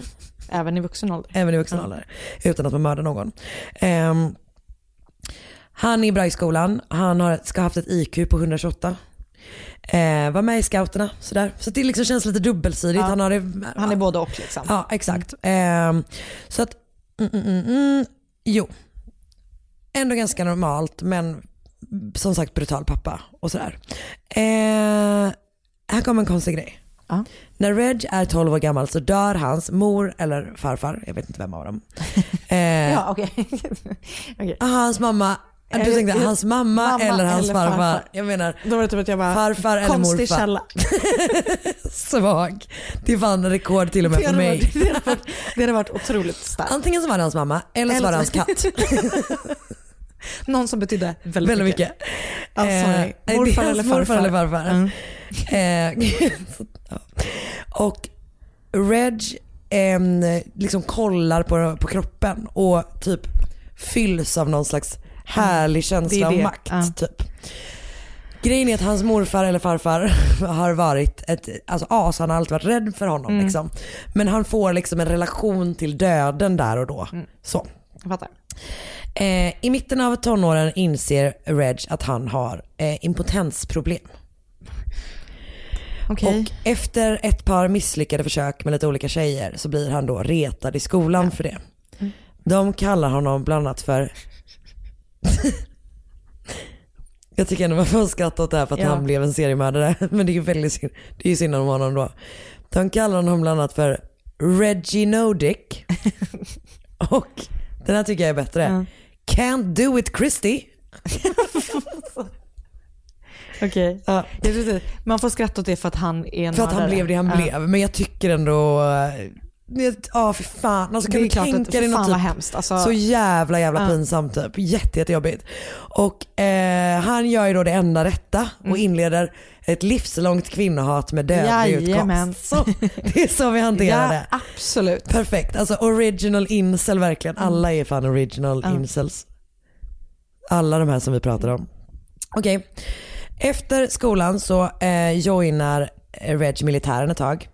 även i vuxen ålder. Även i vuxen ålder. Utan att man mördar någon. Ehm, han är bra i skolan. Han har, ska ha haft ett IQ på 128. Eh, var med i scouterna sådär. Så det liksom känns lite dubbelsidigt. Ja. Han, har det, Han är både och liksom. Ja exakt. Ehm, så att, mm, mm, mm, mm, jo. Ändå ganska normalt men som sagt brutal pappa och sådär. Eh, här kommer en konstig grej. Ja. När Reg är 12 år gammal så dör hans mor eller farfar, jag vet inte vem av dem. [LAUGHS] Eh, Ja. Okej. [LAUGHS] ah, Hans mamma, du tänkte hans mamma, mamma eller hans eller farfar. farfar. Jag menar Då var det typ att jag bara, farfar eller konstig morfar. källa. [LAUGHS] Svag. Det är fan rekord till och med Det för mig. varit, det, hade varit, det hade varit otroligt starkt. Antingen så var det hans mamma eller så var det hans katt. Någon som betydde väldigt, Väldigt mycket. Sorry. Eh, är Morfar eller morfar farfar. eller farfar. Mm. Eh. [LAUGHS] Och Reg liksom kollar på, på kroppen och typ fylls av någon slags härlig känsla Det är av makt. Ja. Typ. Grejen är att hans morfar eller farfar [LAUGHS] har varit ett alltså, as, han har alltid varit rädd för honom. Mm. Liksom. Men han får liksom en relation till döden där och då. Mm. Så. Jag fattar. Eh, I mitten av tonåren inser Reg att han har eh, impotensproblem. Okej. Och efter ett par misslyckade försök med lite olika tjejer så blir han då retad i skolan för det. De kallar honom bland annat för [LAUGHS] Jag tycker ändå man får skratta åt det här för att Ja. han blev en seriemördare. [LAUGHS] Men det är ju väldigt synd, det är ju synd om honom då. De kallar honom bland annat för Reggie Nodick. [LAUGHS] Och den här tycker jag är bättre. Ja. Can't do it Christy. Okej. Ja. Tror inte- Man får skratta åt det för att han är en För att han blev det han Ja. blev. Men jag tycker ändå, ja för fan. Alltså, kan du tänka dig något typ hemskt. Alltså, så jävla jävla Ja. pinsamt typ. Jätte, jättejobbigt. Och eh, han gör ju då det enda rätta och inleder ett livslångt kvinnohat med dödlig utkomst. [LAUGHS] Så, det är så vi hanterar ja, det. absolut. Perfekt, alltså original incel verkligen. Alla är fan original Ja. incels. Alla de här som vi pratar om. Okej, efter skolan så eh, joinar eh, Reg militären ett tag.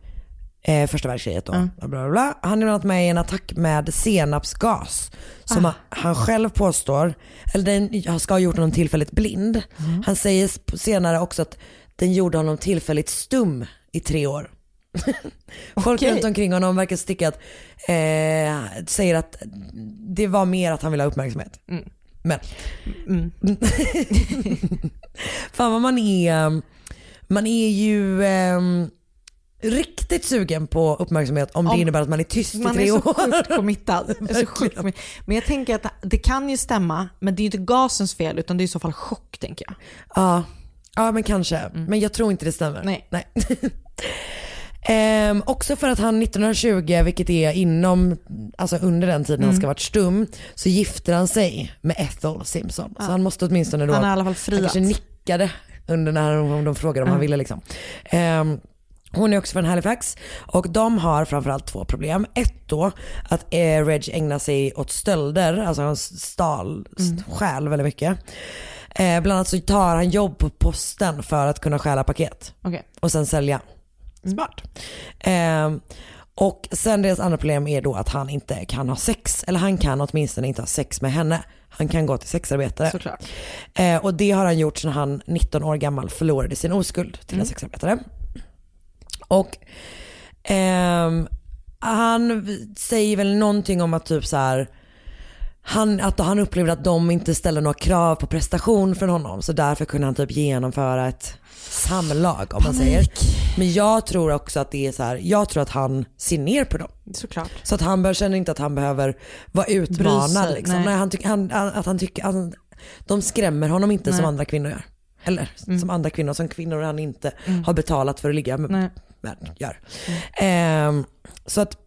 Eh, första världskriget då. Mm. Bla, bla, bla. Han är bland annat med i en attack med senapsgas. Som Ah. han själv påstår, eller den ska ha gjort honom tillfälligt blind. Mm. Han säger senare också att den gjorde honom tillfälligt stum i tre år. [LAUGHS] Folk Okej. runt omkring honom verkar sticka att, eh, säger att det var mer att han ville ha uppmärksamhet. Mm. Men, Mm. [LAUGHS] fan vad man är, man är ju, ehm, riktigt sugen på uppmärksamhet om, Om- det innebär att man är tyst i Man tre är så år. sjukt committad. [LAUGHS] Jag är så sjukt committad. Men jag tänker att det kan ju stämma, men det är ju inte gasens fel utan det är i så fall chock tänker jag. Ja, ja men kanske. Men jag tror inte det stämmer. Nej. [LAUGHS] Ehm, också för att han 1920, vilket är inom, alltså under den tiden han ska ha varit stum, så gifter han sig med Ethel Simpson. Så han måste åtminstone då, Han har i alla fall han friat. kanske nickade under när de, de frågade om han ville liksom. Ehm, hon är också från Halifax och de har framförallt två problem. Ett då att eh, Reg ägnar sig åt stölder, alltså han stal, stjäl väldigt mycket. Eh, bland annat så tar han jobb på posten för att kunna stjäla paket Okej. och sen sälja. Smart. Eh, och sen deras andra problem är då att han inte kan ha sex, eller han kan åtminstone inte ha sex med henne. Han kan gå till sexarbetare. Såklart. Eh, och det har han gjort sedan han 19 år gammal förlorade sin oskuld till en sexarbetare. Och ehm, han säger väl någonting om att typ så här han, att han upplevde att de inte ställde några krav på prestation från honom så därför kunde han typ genomföra ett samlag om man säger. Men jag tror också att det är så här, jag tror att han ser ner på dem. Såklart. Så att han känner inte att han behöver vara utmanad. Liksom. nej. Nej. han han, att han tycker, han, de skrämmer honom inte som andra kvinnor gör. Eller som andra kvinnor, som kvinnor han inte har betalat för att ligga med, Med gör. Ehm, så att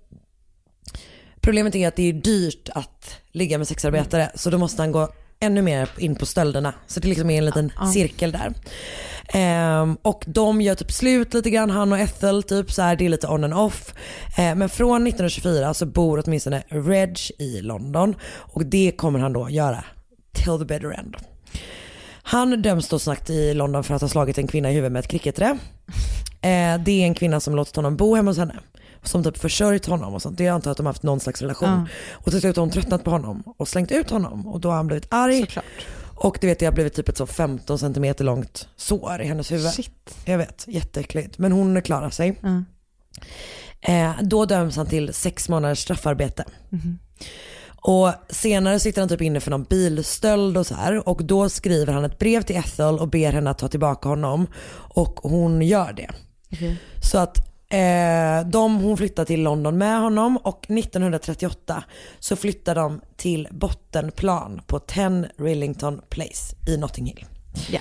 problemet är att det är dyrt att ligga med sexarbetare så då måste han gå ännu mer in på stölderna. Så det liksom är en liten cirkel där. Ehm, och de gör typ slut lite grann, han och Ethel, typ så här, det är lite on and off. Ehm, men från 1924 så bor åtminstone Reg i London och det kommer han då göra till the better end. Han döms då snabbt i London för att ha slagit en kvinna i huvudet med ett cricketträ. Eh, det är en kvinna som låtit honom bo hemma hos henne. Som typ försörjt honom och sånt. Det är antar att de har haft någon slags relation. Och till slut har hon tröttnat på honom och slängt ut honom. Och då har han blivit arg. Såklart. Och du vet det har blivit typ ett så 15 cm långt sår i hennes huvud. Shit. Jag vet, jätteäckligt. Men hon klarar sig. Mm. Eh, då döms han till sex månaders straffarbete. Och senare sitter han typ inne för någon bilstöld och så här. Och då skriver han ett brev till Ethel och ber henne att ta tillbaka honom. Och hon gör det. Så att eh, de, hon flyttar till London med honom och 1938 så flyttar de till bottenplan på 10 Rillington Place i Notting Hill. Ja.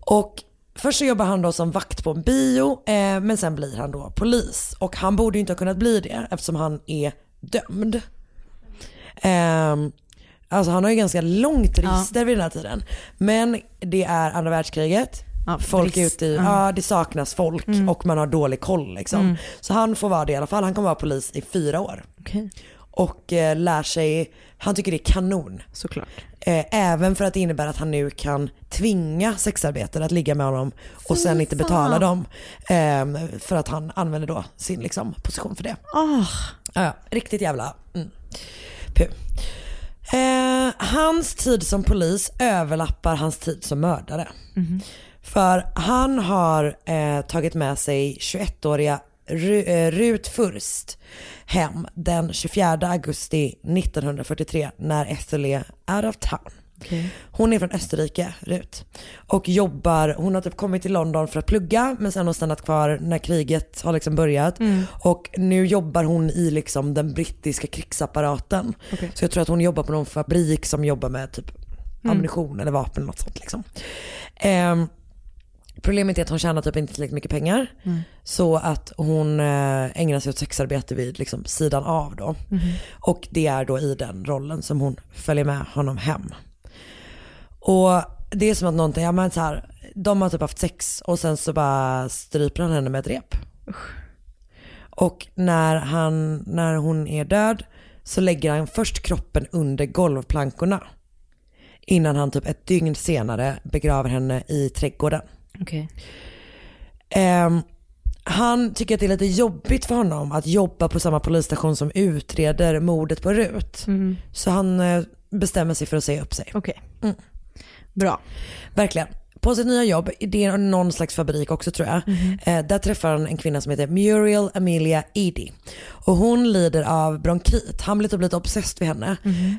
Och först så jobbar han då som vakt på en bio eh, men sen blir han då polis. Och han borde ju inte ha kunnat bli det eftersom han är dömd. Ehm, alltså han har ju ganska långt register vid den här tiden. Men det är andra världskriget. Ja, folk ute i, ja. det saknas folk och man har dålig koll liksom. Så han får vara det i alla fall. Han kommer vara polis i fyra år. Okej. Och eh, lär sig, han tycker det är kanon. Såklart. Eh, även för att det innebär att han nu kan tvinga sexarbetare att ligga med honom och sen inte betala dem. Eh, för att han använder då sin liksom, position för det. Ah, Ja, riktigt jävla mm. pu. Eh, hans tid som polis överlappar hans tid som mördare. För han har eh, tagit med sig 21-åriga Ru- eh, Rut Furst hem den 24 augusti 1943 när Ethel är of town. Hon är från Österrike, Rut. Och jobbar, hon har typ kommit till London för att plugga men sen har hon stannat kvar när kriget har liksom börjat. Och nu jobbar hon i liksom den brittiska krigsapparaten. Så jag tror att hon jobbar på någon fabrik som jobbar med typ ammunition eller vapen eller något sånt liksom. Ehm, Problemet är att hon tjänar typ inte tillräckligt mycket pengar. Så att hon eh, ägnar sig åt sexarbete vid liksom, sidan av då. Och det är då i den rollen som hon följer med honom hem. Och det är som att någonting, ja men så här, de har typ haft sex och sen så bara stryper han henne med ett rep. Och när, han, när hon är död så lägger han först kroppen under golvplankorna. Innan han typ ett dygn senare begraver henne i trädgården. Okej. Ehm, han tycker att det är lite jobbigt för honom att jobba på samma polisstation som utreder mordet på Rut. Så han eh, bestämmer sig för att säga upp sig. Okej. Mm. Bra. Verkligen. På sitt nya jobb, det är någon slags fabrik också tror jag. Eh, där träffar han en kvinna som heter Muriel Amelia Eady. Och hon lider av bronkit. Han blir typ lite obsessed vid henne.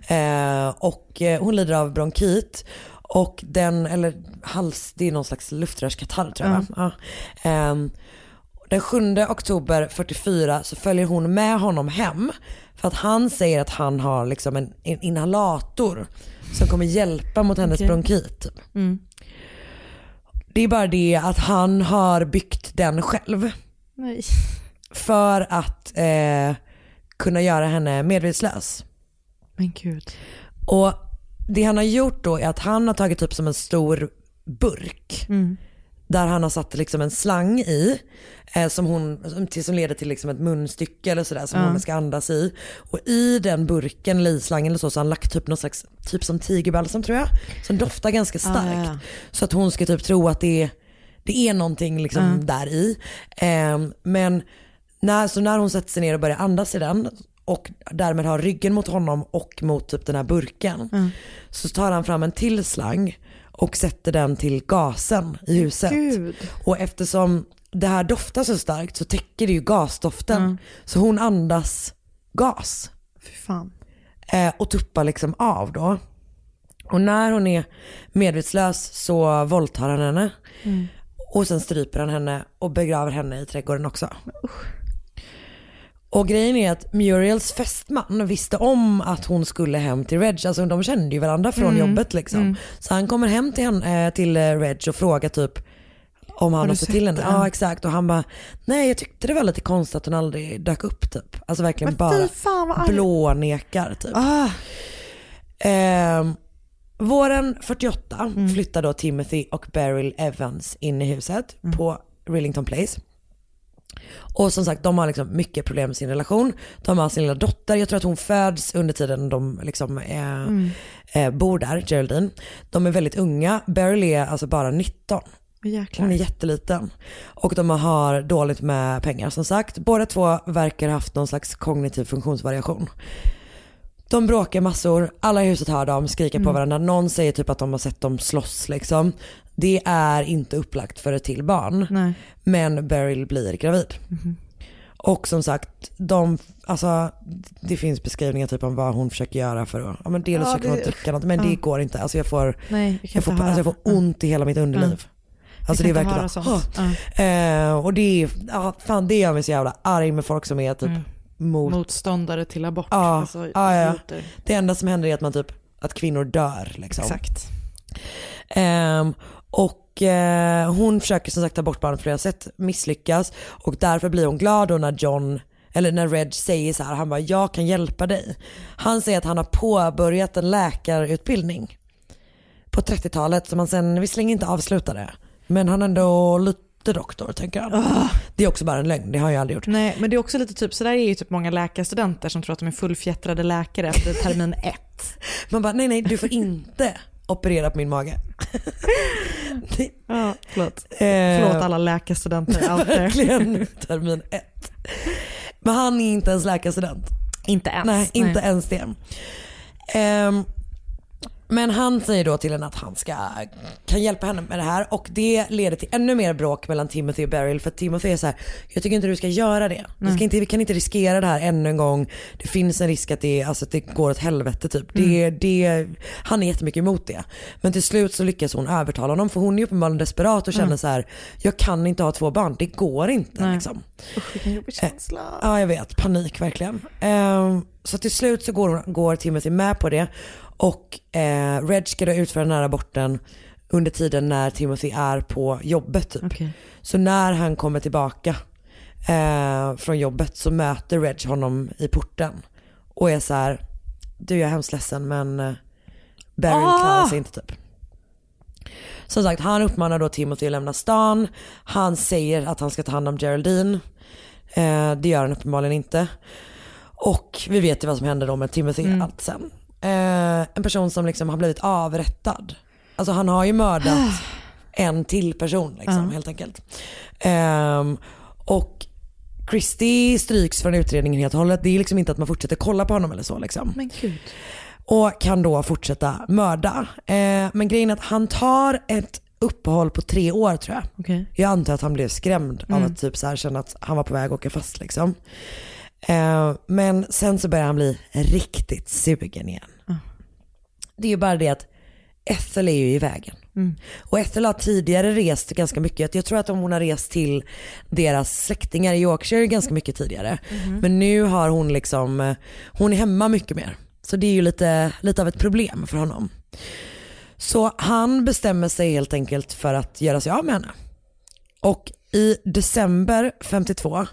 Eh, och eh, hon lider av bronkit. Och den, eller hals, det är någon slags luftrörskatarr tror jag va? Ja. Ehm, Den 7 oktober 44 så följer hon med honom hem för att han säger att han har liksom en, en inhalator som kommer hjälpa mot hennes Okej. bronkit. Mm. Det är bara det att han har byggt den själv Nej. för att eh, kunna göra henne medvetslös. Men gud. Och det han har gjort då är att han har tagit upp som en stor burk Mm. där han har satt liksom en slang i eh, som, hon, som, leder till liksom ett munstycke eller sådär som Ja. hon ska andas i. Och i den burken eller i slangen eller så, så har han lagt typ någon slags, typ som tigerbalsam tror jag, som doftar ganska Ah, starkt. ja, ja. Så att hon ska typ tro att det är, det är någonting liksom där i. Ehm, men när, så när hon sätter sig ner och börjar andas i den och därmed har ryggen mot honom och mot typ den här burken. Mm. Så tar han fram en till slang och sätter den till gasen i huset. Gud. Och eftersom det här doftar så starkt så täcker det ju gasdoften. Mm. Så hon andas gas Fy fan. eh, och tuppar liksom av då. Och när hon är medvetslös så våldtar han henne. Mm. Och sen stryper han henne och begraver henne i trädgården också. Och grejen är att Muriels fästman visste om att hon skulle hem till Reg. Alltså de kände ju varandra från Mm. jobbet liksom. Mm. Så han kommer hem till, henne, eh, till eh, Reg och frågar typ om han Har sett till henne. Ja exakt och han bara, nej jag tyckte det var lite konstigt att hon aldrig dök upp typ. Alltså verkligen bara fan blånekar typ. Ah. Ehm, våren 48 Mm. flyttar då Timothy och Beryl Evans in i huset Mm. på Rillington Place. Och som sagt, de har liksom mycket problem med sin relation. De har sin lilla dotter, jag tror att hon föds under tiden de liksom eh, Mm. eh, bor där, Geraldine. De är väldigt unga, Beryl är alltså bara 19. Jäklar. Hon är jätteliten. Och de har dåligt med pengar som sagt. Båda två verkar ha haft någon slags kognitiv funktionsvariation. De bråkar massor, alla i huset hör dem, skriker på Mm. varandra. Någon säger typ att de har sett dem slåss liksom. Det är inte upplagt för ett till barn. Nej. Men Beryl blir gravid. Mhm. Och som sagt, de, alltså, det finns beskrivningar typ om vad hon försöker göra för att, ja men dels Ja, försöker hon dricka något, men ja. det går inte. Alltså jag får, Nej, jag jag får, alltså jag får ont i hela mitt underliv. Alltså det är verkligen bara, eh, Och det är, ja, fan det gör mig så jävla arg med folk som är typ Mm. mot, Motståndare till abort. ja, Alltså, ja, ja. Det enda som händer är att man typ, att kvinnor dör liksom. Exakt. Ehm, och eh, hon försöker som sagt ta bort barnet på flera sätt, misslyckas och därför blir hon glad då när John, eller när Reg säger så här, han bara jag kan hjälpa dig. Han säger att han har påbörjat en läkarutbildning på 30-talet som han sen visserligen inte avslutade. Men han ändå lite doktor tänker han. Det är också bara en lögn, det har jag aldrig gjort. Nej, men det är också lite typ, så där är ju typ många läkarstudenter som tror att de är fullfjättrade läkare efter termin ett. Man bara nej nej du får inte operera på min mage. [LAUGHS] Ja, förlåt. Eh, Förlåt alla läkarstudenter out there. Verkligen termin ett. Men han är inte ens läkarstudent. Inte ens. Nej, inte Nej. ens det. Ehm, men han säger då till henne att han ska, kan hjälpa henne med det här och det leder till ännu mer bråk mellan Timothy och Beryl för Timothy är så här, jag tycker inte du ska göra det. Vi, ska inte, vi kan inte riskera det här ännu en gång. Det finns en risk att det, alltså, att det går åt helvete typ. Det, Mm. det, han är jättemycket emot det. Men till slut så lyckas hon övertala honom för hon är uppenbarligen desperat och känner Mm. så här, jag kan inte ha två barn, det går inte. Nej. Liksom. Usch, vilken jobbig känsla. Ja jag vet, panik verkligen. Ehm, så till slut så går, hon- går Timothy med på det och eh, Reg ska då utföra den här aborten under tiden när Timothy är på jobbet typ. Okej. Så när han kommer tillbaka eh, från jobbet så möter Reg honom i porten och är så här, du jag är hemskt ledsen men eh, Beryl Ah! klarar sig inte typ. Som sagt, han uppmanar då Timothy att lämna stan. Han säger att han ska ta hand om Geraldine. Eh, det gör han uppenbarligen inte. Och vi vet ju vad som händer då med Timothy Mm. allt sen. Eh, en person som liksom har blivit avrättad. Alltså han har ju mördat [SIGHS] en till person liksom, Ja. helt enkelt. Ehm, och Christie stryks från utredningen helt och hållet. Det är liksom inte att man fortsätter kolla på honom eller så liksom. Men gud. Och kan då fortsätta mörda. Eh, men grejen är att han tar ett uppehåll på tre år tror jag. Okej. Jag antar att han blev skrämd av Mm. att typ så här känna att han var på väg att åka fast liksom. Eh, men sen så börjar han bli riktigt sugen igen. Ah. Det är ju bara det att Ethel är ju i vägen. Mm. Och Ethel har tidigare rest ganska mycket. Jag tror att hon har rest till deras släktingar i Yorkshire ganska mycket tidigare. Mhm. Men nu har hon liksom, eh, hon är hemma mycket mer. Så det är ju lite, lite av ett problem för honom. Så han bestämmer sig helt enkelt för att göra sig av med henne. Och i december 52,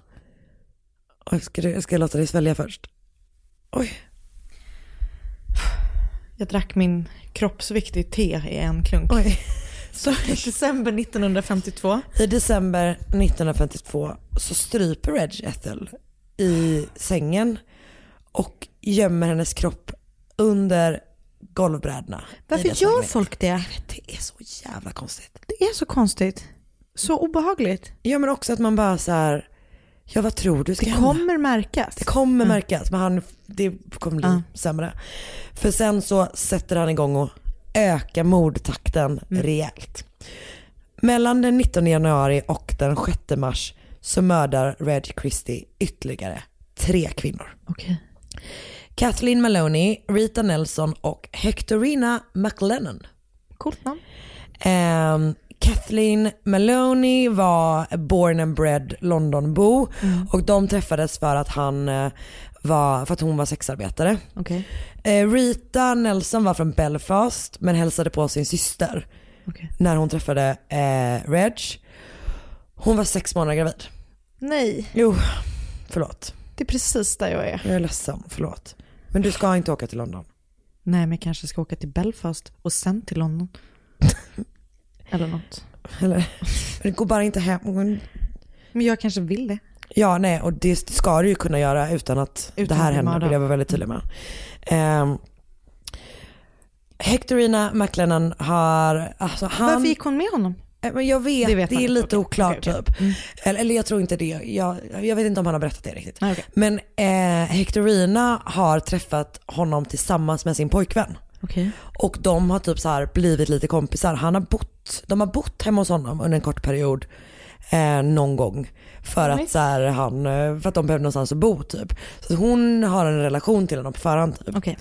Oj, ska, du, ska jag låta dig svälja först? Oj. Jag drack min kroppsviktig te i en klunk. Oj. [LAUGHS] Så i december 1952. I december 1952 så stryper Reg Ethel i sängen och gömmer hennes kropp under golvbrädorna. i Varför gör folk det? Det är så jävla konstigt. Det är så konstigt. Så obehagligt. Ja men också att man bara så här, ja vad tror du ska Det hända? kommer märkas. Det kommer märkas men han, det kommer bli Ja. sämre. För sen så sätter han igång och ökar mordtakten Mm. rejält. Mellan den 19 januari och den 6 mars så mördar Reg Christie ytterligare tre kvinnor. Okej. Kathleen Maloney, Rita Nelson och Hectorina McLennan. Coolt namn. Um, Kathleen Maloney var born and bred Londonbo och de träffades för att han eh, var, för att hon var sexarbetare. Okej. Eh, Rita Nelson var från Belfast men hälsade på sin syster Okej. när hon träffade eh, Reg. Hon var sex månader gravid. Nej, Jo, förlåt. det är precis där jag är. Jag är ledsen, förlåt. Men du ska inte åka till London. Nej, men jag kanske ska åka till Belfast och sen till London. [LAUGHS] Eller något. Eller? Men gå bara inte hem. Men jag kanske vill det. Ja, nej, och det ska du ju kunna göra utan att Utan det här händer, mördad. vill jag vara väldigt tydlig med. Um, Hectorina McLennan har, alltså han... Varför gick hon med honom? Eh, jag vet, Det det, vet man är lite Okej, oklart okej, okej. typ. Eller, eller jag tror inte det, jag, jag vet inte om han har berättat det riktigt. Men eh, Hectorina har träffat honom tillsammans med sin pojkvän. Okej. Och de har typ så blivit lite kompisar. Han har bott, de har bott hemma hos honom under en kort period eh, någon gång. För att, så här, han, eh, för att de behövde någonstans att bo typ. Så hon har en relation till honom på förhand typ. Okej.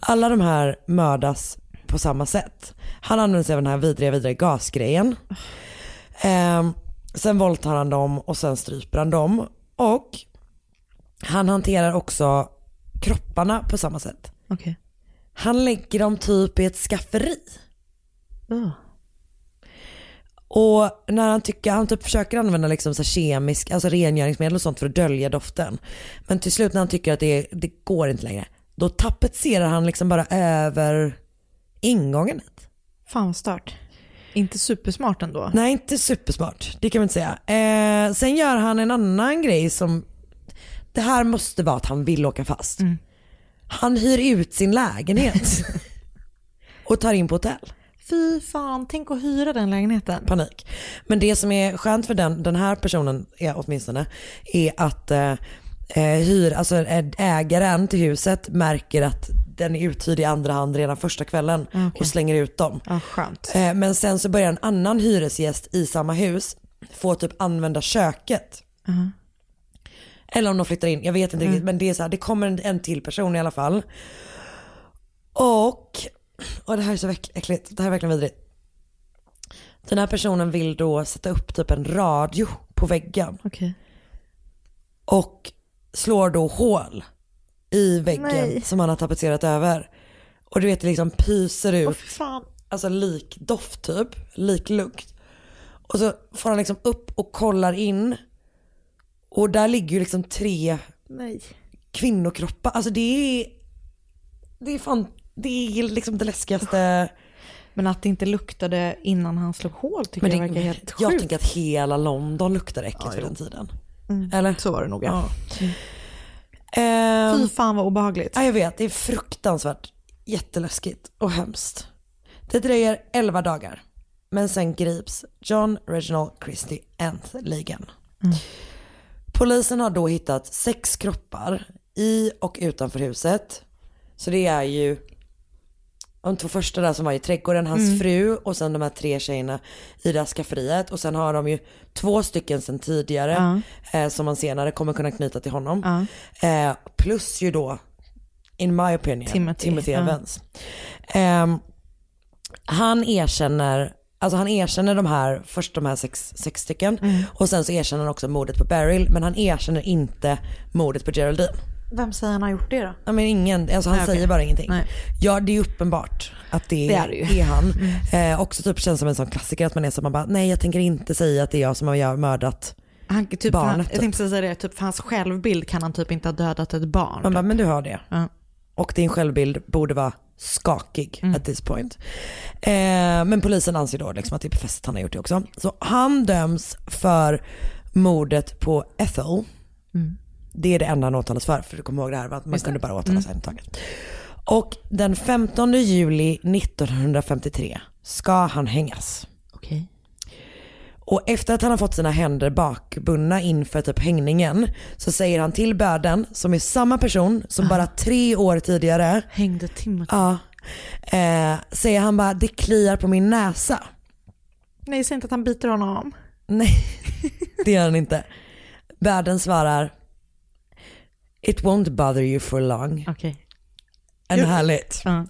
Alla de här mördas på samma sätt. Han använder sig av den här vidriga, vidriga gasgrejen. Ehm, sen våldtar han dem och sen stryper han dem. Och han hanterar också kropparna på samma sätt. Okej. Han lägger dem typ i ett skafferi. Oh. Och när han tycker, han typ försöker använda liksom så kemisk, alltså rengöringsmedel och sånt för att dölja doften. Men till slut när han tycker att det, det går inte längre, då tapetserar han liksom bara över ingången hit. Fan vad stört. Inte supersmart ändå. Nej, inte supersmart. Det kan man inte säga. Eh, sen gör han en annan grej som, det här måste vara att han vill åka fast. Han hyr ut sin lägenhet [LAUGHS] och tar in på hotell. Fy fan, tänk att hyra den lägenheten. Panik. Men det som är skönt för den, den här personen är åtminstone, är att eh, eh, hyr, alltså eh, ägaren till huset märker att den är uthyrd i andra hand redan första kvällen Okej. och slänger ut dem. Ja. Eh, Men sen så börjar en annan hyresgäst i samma hus få typ använda köket. Uh-huh. Eller om de flyttar in, jag vet inte riktigt. Men det är så här, det kommer en, en till person i alla fall. Och, och det här är så äck- äckligt, det här är verkligen vidrigt. Den här personen vill då sätta upp typ en radio på väggen. Okej. Och slår då hål i väggen Nej. som han har tapetserat över. Och du vet det liksom pyser ut fy fan. alltså likdoft typ, liklukt. Och så får han liksom upp och kollar in. Och där ligger ju liksom tre Nej. kvinnokroppar. Alltså det är, det är fan, det är liksom det läskigaste. Men att det inte luktade innan han slog hål tycker Men jag det, verkar helt jag sjukt. tänker att hela London luktar äckligt Ja, för den tiden. Mm. Eller? Så var det nog ja. Ehm, Fy fan vad obehagligt. Ja, jag vet, det är fruktansvärt jätteläskigt och hemskt. Det dröjer 11 dagar, men sen grips John Reginald Christie äntligen. Polisen har då hittat sex kroppar i och utanför huset. Så det är ju de två första där som var i trädgården, hans Mm. fru och sen de här tre tjejerna i det här skafferiet. Och sen har de ju två stycken sen tidigare eh, som man senare kommer kunna knyta till honom. Eh, plus ju då, in my opinion, Timothy, Timothy. Evans. Ehm, han erkänner, alltså han erkänner de här, först de här sex, sex stycken Mm. och sen så erkänner han också mordet på Beryl men han erkänner inte mordet på Geraldine. Vem säger han har gjort det då? Ja, men ingen, alltså han Nej, säger bara ingenting. Nej. Ja det är uppenbart att det, Det är det ju. han. [LAUGHS] Eh, också typ känns som en sån klassiker att man är så man bara nej jag tänker inte säga att det är jag som har mördat. Han, typ, Barnet, han, jag typ. tänkte precis säga det, typ för hans självbild kan han typ inte ha dödat ett barn. Man bara men du har det. Ja. Och din självbild borde vara skakig Mm. at this point. Eh, men polisen anser då liksom att det är befäst han har gjort det också. Så han döms för mordet på Ethel. Mm. Det är det enda han åtalas för, för du kommer ihåg det här va? man Just det. kunde bara åtalas en taget. Och den 15 juli 1953 ska han hängas. Och efter att han har fått sina händer bakbundna inför typ hängningen så säger han till böden, som är samma person som bara tre år tidigare Hängde Timothy. Ja. Eh, säger han bara, det kliar på min näsa. Nej, säg inte att han biter honom. Nej, [LAUGHS] det gör han inte. Världen svarar, it won't bother you for long. Okej. En Jag- härligt. Ja.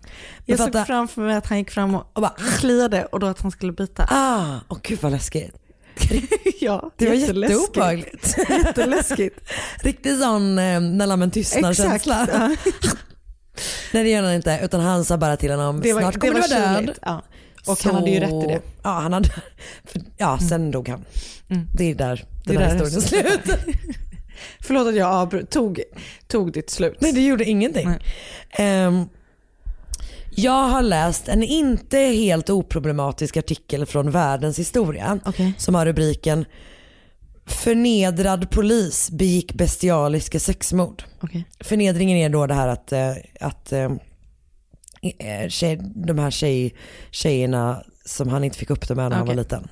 Jag såg framför mig att han gick fram och, Och bara, kliade och då att han skulle bita. ah, åh gud vad läskigt. [LAUGHS] ja, Det var jätteobehagligt. [LAUGHS] Jätteläskigt. Riktigt sån eh, när lammen tystnar Exakt. känsla. [LAUGHS] Nej det gör han inte, utan han sa bara till honom, Det var, snart kommer var du vara död. Ja. Och han hade ju rätt i det. Ja, han hade, för, ja sen dog han. Mm. Det är där Det den är här där historien är slut. Förlåt att jag tog, tog ditt slut. Nej det gjorde ingenting. Nej. Jag har läst en inte helt oproblematisk artikel från världens historia Okej. som har rubriken Förnedrad polis begick bestialiska sexmord. Okej. Förnedringen är då det här att, eh, att eh, eh, tjej, de här tjej, tjejerna som han inte fick upp det med när han var liten.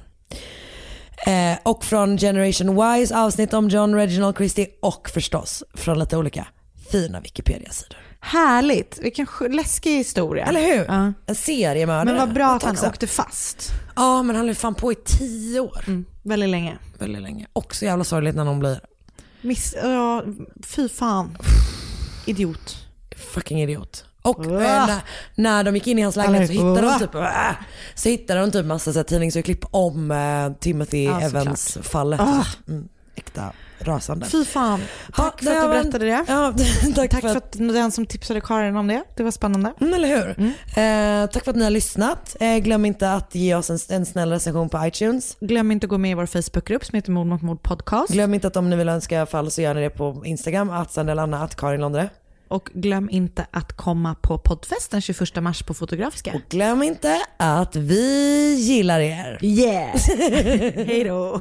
Eh, och från Generation Ys avsnitt om John Reginald Christie och förstås från lite olika fina Wikipedia-sidor. Härligt, vilken läskig historia. Eller hur? Ja. En seriemördare. Men vad bra att han åkte fast. Ja men han höll fan på i tio år. Mm, väldigt länge. Väldigt länge. Också jävla sorgligt när någon blir Miss, ja, fy fan. Idiot. fucking idiot. Och eh, när, när de gick in i hans lägenhet så hittade de typ, äh, så hittade de typ massa så här, tidningsurklipp om eh, Timothy Ja, såklart. Evans fallet. Ah. Mm, äkta rasande. Fy fan. Tack Ja, för att du berättade det. Ja, [LAUGHS] tack, Tack för för att, att den som tipsade Karin om det. Det var spännande. mm, eller hur? Eh, tack för att ni har lyssnat. Eh, glöm inte att ge oss en, en snäll recension på iTunes. Glöm inte att gå med i vår Facebookgrupp som heter Mord mot mord podcast. Glöm inte att om ni vill önska fall så gör ni det på Instagram, att Sandelanna, att Karin Londre. Och glöm inte att komma på poddfest den 21 mars på Fotografiska. Och glöm inte att vi gillar er. Yes! [LAUGHS] Hej då!